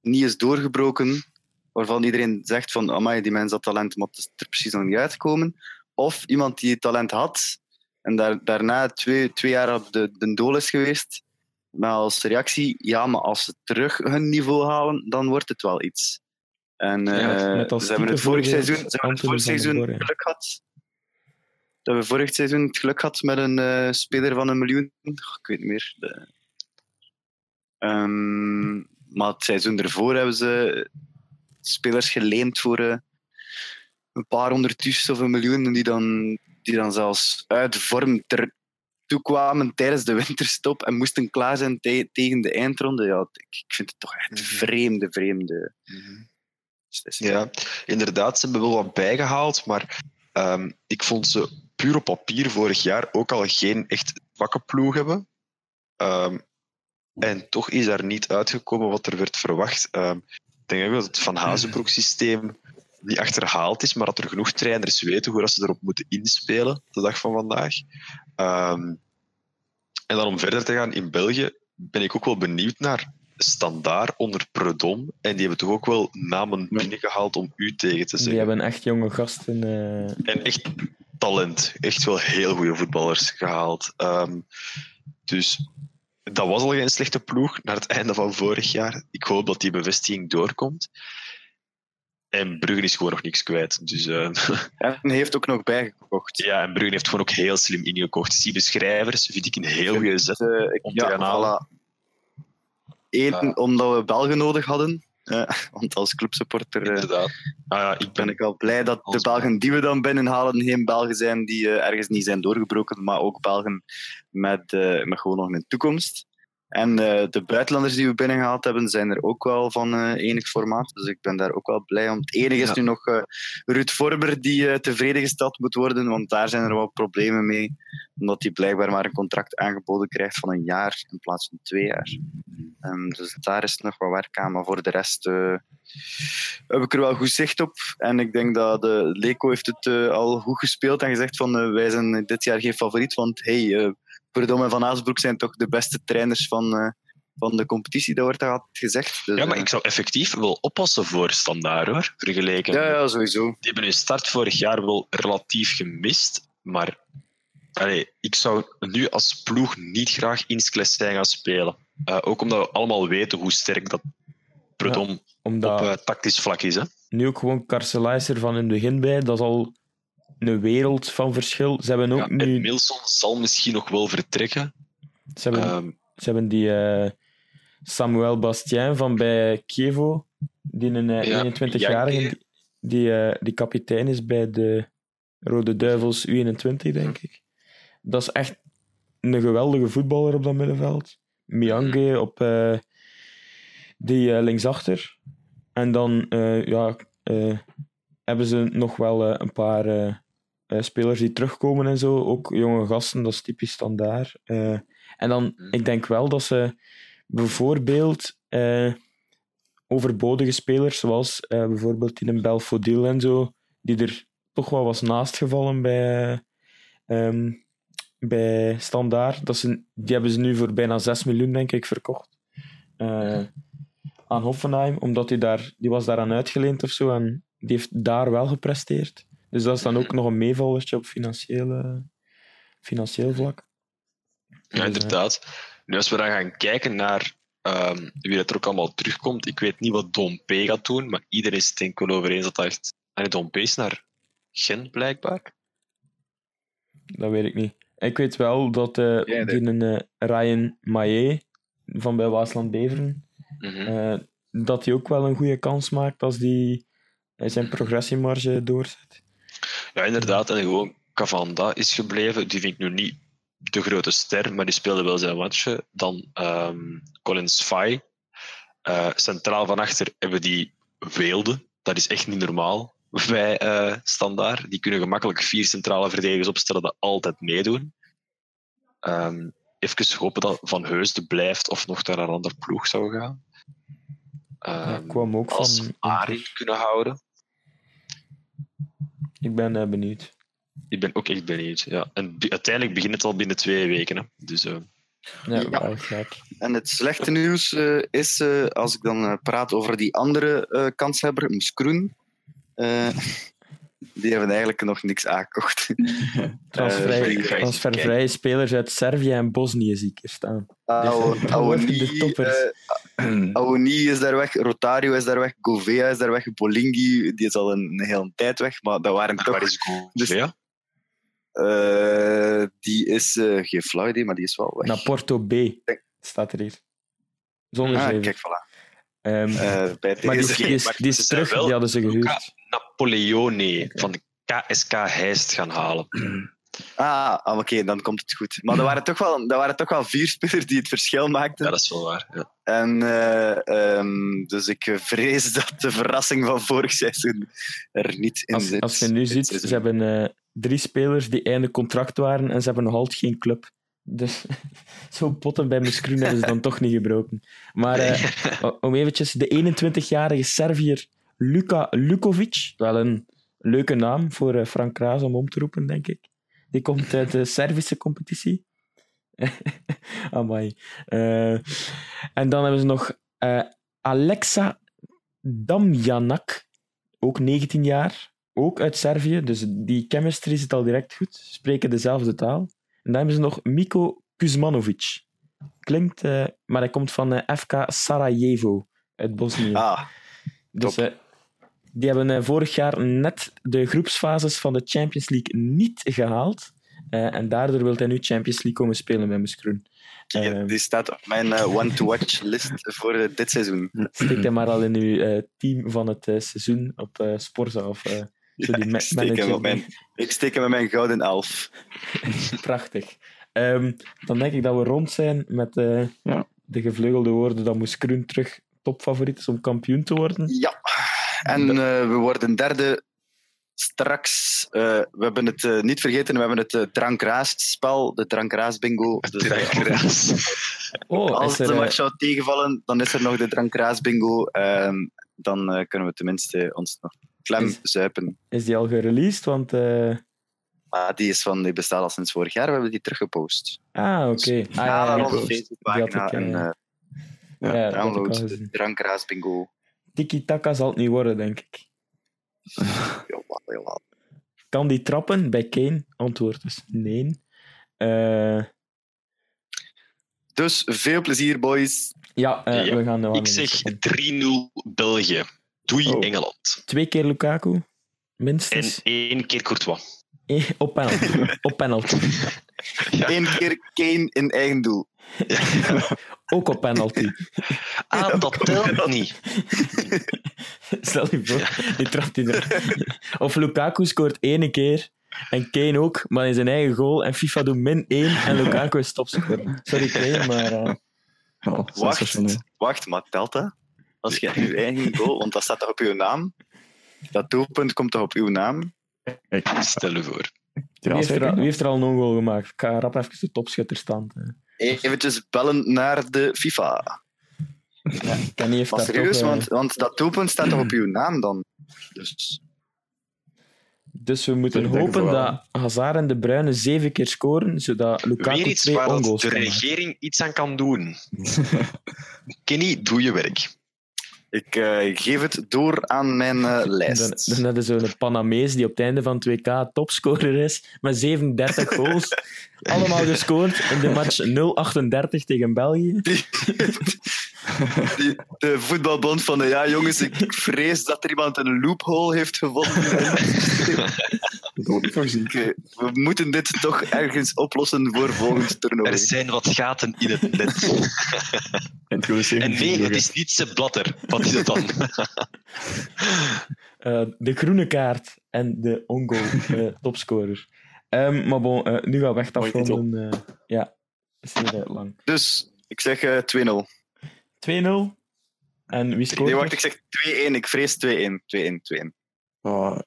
niet is doorgebroken, waarvan iedereen zegt van, amai, die mens had talent, maar het is er precies nog niet uitgekomen. Of iemand die talent had en daar, daarna twee, twee jaar op de, de dool is geweest, maar als reactie, ja, maar als ze terug hun niveau halen, dan wordt het wel iets. En Ja, ze hebben het vorig seizoen, ze hebben het vorig seizoen geluk gehad. Dat we vorig seizoen het geluk gehad met een eh, speler van een miljoen. Ik weet niet meer. De... Ehm, maar het seizoen ervoor hebben ze spelers geleend voor eh, een paar honderdduizend of een miljoen. en Die dan, die dan zelfs uit vorm ter, toekwamen tijdens de winterstop en moesten klaar zijn te- tegen de eindronde. Ja, ik, vind het toch echt Mhm. vreemde, vreemde beslissing. Ja, inderdaad, ze hebben wel wat bijgehaald, maar ehm, ik vond ze puur op papier vorig jaar ook al geen echt zwakke ploeg hebben. Ehm, en toch is daar niet uitgekomen wat er werd verwacht. Ehm, ik denk ook dat het Van Hazenbroek-systeem niet achterhaald is, maar dat er genoeg trainers weten hoe dat ze erop moeten inspelen de dag van vandaag. Ehm, en dan om verder te gaan in België ben ik ook wel benieuwd naar standaard onder Predom. En die hebben toch ook wel namen binnengehaald om u tegen te Die zeggen. hebben echt jonge gasten. eh, En echt talent. Echt wel heel goede voetballers gehaald. Ehm, dus dat was al geen slechte ploeg naar het einde van vorig jaar. Ik hoop dat die bevestiging doorkomt. En Brugge is gewoon nog niks kwijt. Dus, eh, En hij heeft ook nog bijgekocht. ja, en Brugge heeft gewoon ook heel slim ingekocht. Steven Schrijvers vind ik een heel goede zet. Eh, Om te gaan halen. Eén, omdat we Belgen nodig hadden. Want als clubsupporter eh, Inderdaad. Ah, ja, ik ben ben ik wel blij dat de Belgen die we dan binnenhalen geen Belgen zijn die eh, ergens niet zijn doorgebroken, maar ook Belgen met, eh, met gewoon nog een toekomst. En eh, de buitenlanders die we binnengehaald hebben, zijn er ook wel van eh, enig formaat. Dus ik ben daar ook wel blij om. Het enige is Ja. nu nog eh Ruud Vorber die tevreden gesteld moet worden, want daar zijn er wel problemen mee. Omdat hij blijkbaar maar een contract aangeboden krijgt van een jaar in plaats van twee jaar. Ehm, dus daar is nog wat werk aan, maar voor de rest heb ik er wel goed zicht op. En ik denk dat de Leco heeft het al goed gespeeld en gezegd van wij zijn dit jaar geen favoriet, want hey, Verdom en Van Aasbroek zijn toch de beste trainers van, eh, van de competitie, dat wordt altijd gezegd. Dus, Ja, maar eh, ik zou effectief wel oppassen voor standaard hoor. Vergeleken. ja, ja, sowieso. Die hebben hun start vorig jaar wel relatief gemist. Maar allee, ik zou nu als ploeg niet graag in zijn gaan spelen. Eh, ook omdat we allemaal weten hoe sterk dat Predom omdat op tactisch vlak is. Hè? nu ook gewoon Karselais er van in het begin bij. Dat is al een wereld van verschil. Ze hebben ook Ja, nu... Milson zal misschien nog wel vertrekken. Ze hebben, Ehm, ze hebben die eh, Samuel Bastien van bij Kievo, die een eh, Ja, 21-jarige, Yankee. die, die, eh, die kapitein is bij de Rode Duivels U21, denk ik. Dat is echt een geweldige voetballer op dat middenveld. Miange op eh, die eh, linksachter. En dan eh, ja, eh, hebben ze nog wel eh, een paar eh, spelers die terugkomen en zo. Ook jonge gasten, dat is typisch standaard. Eh, en dan, Mhm. ik denk wel dat ze bijvoorbeeld eh, overbodige spelers, zoals bijvoorbeeld in een Belfodil en zo, die er toch wel was naastgevallen bij, eh, ehm, bij Standaard. Dat ze, die hebben ze nu voor bijna 6 miljoen, denk ik, verkocht. Aan Hoffenheim, omdat hij daar, die was daaraan uitgeleend of zo. En die heeft daar wel gepresteerd. Dus dat is dan ook nog een meevallertje op financiële, financieel vlak. ja, inderdaad. Nu, als we dan gaan kijken naar ehm, wie dat er ook allemaal terugkomt. Ik weet niet wat Dompe gaat doen, maar iedereen is het denk ik wel over eens dat hij echt... En Dompe is naar Gent, blijkbaar. Dat weet ik niet. Ik weet wel dat eh Ja, die een eh, Ryan Maillet van bij Waasland Beveren, Mhm. eh, dat hij ook wel een goede kans maakt als die zijn progressiemarge doorzet. Ja, inderdaad. En gewoon Cavanda is gebleven. Die vind ik nu niet de grote ster, maar die speelde wel zijn matchen. Dan ehm Colin Sfai. Eh, centraal van achter hebben die Weelde. Dat is echt niet normaal bij eh Standaard. Die kunnen gemakkelijk vier centrale verdedigers opstellen dat altijd meedoen. Ehm even hopen dat Van Heusden blijft of nog naar een andere ploeg zou gaan. Ja, Ehm, kwam ook als van. Arie kunnen houden. Ik ben eh, benieuwd. Ik ben ook echt benieuwd. Ja. En uiteindelijk begint het al binnen twee weken. Hè. Dus, eh, Ja, Ja. wel gek. En het slechte nieuws eh, is, eh, als ik dan eh, praat over die andere eh kanshebber, Moeskroen, eh, die hebben eigenlijk nog niks aangekocht. Transvrij, transfervrije spelers uit Servië en Bosnië zie ik er staan. Oude- de toppers. Awoni is daar weg, Rotario is daar weg, Govea is daar weg, Bolingi die is al een, een hele tijd weg, maar dat waren maar toch... waar is dus- ja? eh, die is eh, geen flauw idee, maar die is wel weg. Naar Porto B staat er hier. Zonder ah, kijk, voilà. Ehm, Eh, bij maar die, is- die is, die zijn terug, wel- die hadden ze gehuurd. Napoleone van de KSK Heist gaan halen. Ah, ah, oké, dan komt het goed. Maar er waren toch wel, er waren toch wel vier spelers die het verschil maakten. Ja, dat is wel waar. Ja. En, eh, ehm, dus ik vrees dat de verrassing van vorig seizoen er niet in Als, zit. als je nu ziet, ze hebben eh, drie spelers die einde contract waren en ze hebben nog altijd geen club. Dus zo'n potten bij Moeskroen hebben ze dan toch niet gebroken. Maar eh, o- om eventjes, de 21-jarige Serviër Luka Lukovic, wel een leuke naam voor eh, Frank Kraas om om te roepen, denk ik. Die komt uit de Servische competitie. Amai. Eh, en dan hebben ze nog eh, Alexa Damjanak, ook 19 jaar, ook uit Servië. Dus die chemistry zit al direct goed. Spreken dezelfde taal. En dan hebben ze nog Miko Kuzmanovic. Klinkt, eh, maar hij komt van FK Sarajevo uit Bosnië. Ah, Dus die hebben eh, vorig jaar net de groepsfases van de Champions League niet gehaald. Eh, en daardoor wil hij nu Champions League komen spelen met Moeskroen. kijk, Eh, die staat op mijn one-to-watch list voor dit seizoen. Steek hem maar al in uw team van het seizoen op Sporza. Of, zo die ik, steek hem op mijn, ik steek hem met mijn gouden elf. Prachtig. Ehm, dan denk ik dat we rond zijn met eh, Ja. de gevleugelde woorden dat Moeskroen terug topfavoriet is om kampioen te worden. Ja, en eh, we worden derde straks. eh, we hebben het eh, niet vergeten, we hebben het uh, drankraas-spel, de drankraas-bingo. Dus, Drankraas. Oh, als de er, eh, match zou tegenvallen, dan is er nog de drankraas-bingo. Ehm, dan eh, kunnen we tenminste ons nog klem Is- zuipen. is die al gereleased? Want... eh, Maar die, is van, die bestaat al sinds vorig jaar, we hebben die teruggepost. Ah, oké. Ah, Ja, ja, ja, op ja. Facebookpagina. en Ja, download de drankraas-bingo. Tiki-taka zal het niet worden, denk ik. Jawel, jawel. Kan die trappen bij Kane? Antwoord is nee. Eh, Dus veel plezier, boys. ja, eh, Ja, we gaan... gaan Ik zeg de- 3-0 België. Doei Oh. Engeland. Twee keer Lukaku, En minstens. één keer Courtois. Eh, op penalty. op penalty. Ja. Eén keer Kane in eigen doel. Ook op penalty. Ah, dat telt niet. Stel je voor, die trapt hij er. Of Lukaku scoort ene keer en Kane ook, maar in zijn eigen goal. En FIFA doet min 1 en Lukaku is topscorer. Sorry Kane, maar... eh, sensationeel. Wacht, wacht, maar telt dat? Als je je eigen goal, want dat staat toch op uw naam? Dat doelpunt komt toch op uw naam? Stel je voor. Wie, ja, heeft er, al- wie heeft er al een goal gemaakt? Ik ga rap even de topschutterstand. eh. Eventjes bellen naar de FIFA. Kenny heeft Maar serieus, toch, eh, want, want dat doelpunt staat toch op uw naam dan? Dus Dus we moeten hopen dat Hazard en De Bruyne zeven keer scoren, zodat Lukaku Weer iets twee waar de regering iets aan kan doen. Kenny, doe je werk. Ik eh, geef het door aan mijn Dan, lijst. dan hadden zo'n Panamees die op het einde van 2K topscorer is, met 37 goals. Allemaal gescoord in de match 0-38 tegen België. Die, de voetbalbond van de ja, jongens, ik vrees dat er iemand een loophole heeft gevonden. Voorzien. Oké, we moeten dit toch ergens oplossen voor volgend toernooi. Er zijn wat gaten in het net. En nee, het is niet Sepp Blatter. Wat is het dan? Eh, de groene kaart en de ongoal eh, topscorer. Ehm, maar bon, eh, nu gaan we echt afronden. eh ja, is heel lang. 2-0. Dus ik zeg eh, 2-0. En wie scoort Nee, wacht, ik zeg 2-1. Ik vrees 2-1. 2-1, 2-1. Ah,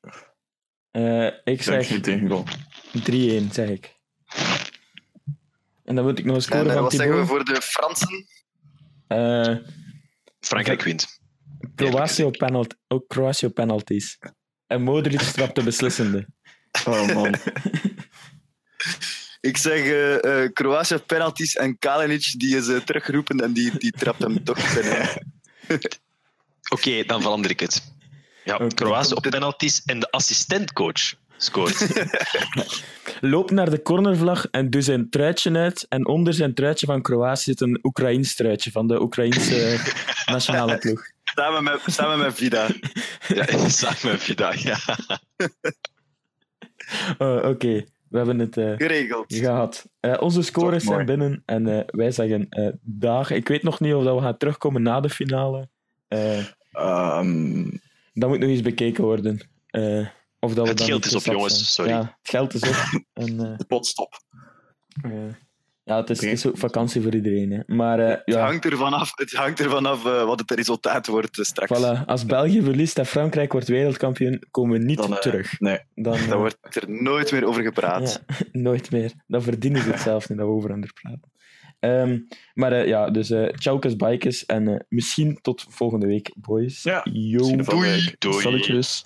Eh, ik ik zeg zeg niet tegen goal. 3-1, zeg ik. En dan moet ik nog een score En van wat zeggen we voor de Fransen? Eh, Frankrijk wint. Kroatië op penalt ook Kroatië penalties. En Modric trapt de beslissende. Oh man. Ik zeg eh eh Kroatië penalties en Kalinic die is eh, teruggeroepen en die, die trapt hem toch binnen. Oké, dan verander ik het. Ja. Kroatië op penalties en de assistentcoach scoort. Loopt naar de cornervlag en doet zijn truitje uit. En onder zijn truitje van Kroatië zit een Oekraïns truitje van de Oekraïnse nationale ploeg. Samen met, samen met Vida. ja, samen met Vida, ja. Oh, Oké, we hebben het eh, Geregeld. gehad. Eh, onze scores zijn binnen en eh, wij zeggen dag. Ik weet nog niet of dat we gaan terugkomen na de finale. Eh, Ehm, dat moet nog eens bekeken worden. Of dat we Het dan geld is op, jongens, sorry. Ja, het geld is op. en, De potstop. Ja, het is, het is ook vakantie voor iedereen. Hè. Maar eh, Het ja, hangt ervan af, het hangt ervan af eh, wat het resultaat wordt eh, straks. voilà. als België verliest en Frankrijk wordt wereldkampioen, komen we niet Dan, terug. Nee. Dan, Daar wordt er nooit meer over gepraat. Ja, nooit meer. Dan verdienen ze het zelf niet dat we over hen praten. Ehm, maar eh, ja, dus uh, tjaukes, bikes en eh, misschien tot volgende week, boys. Ja, Yo. Doei, doei. Salutjes.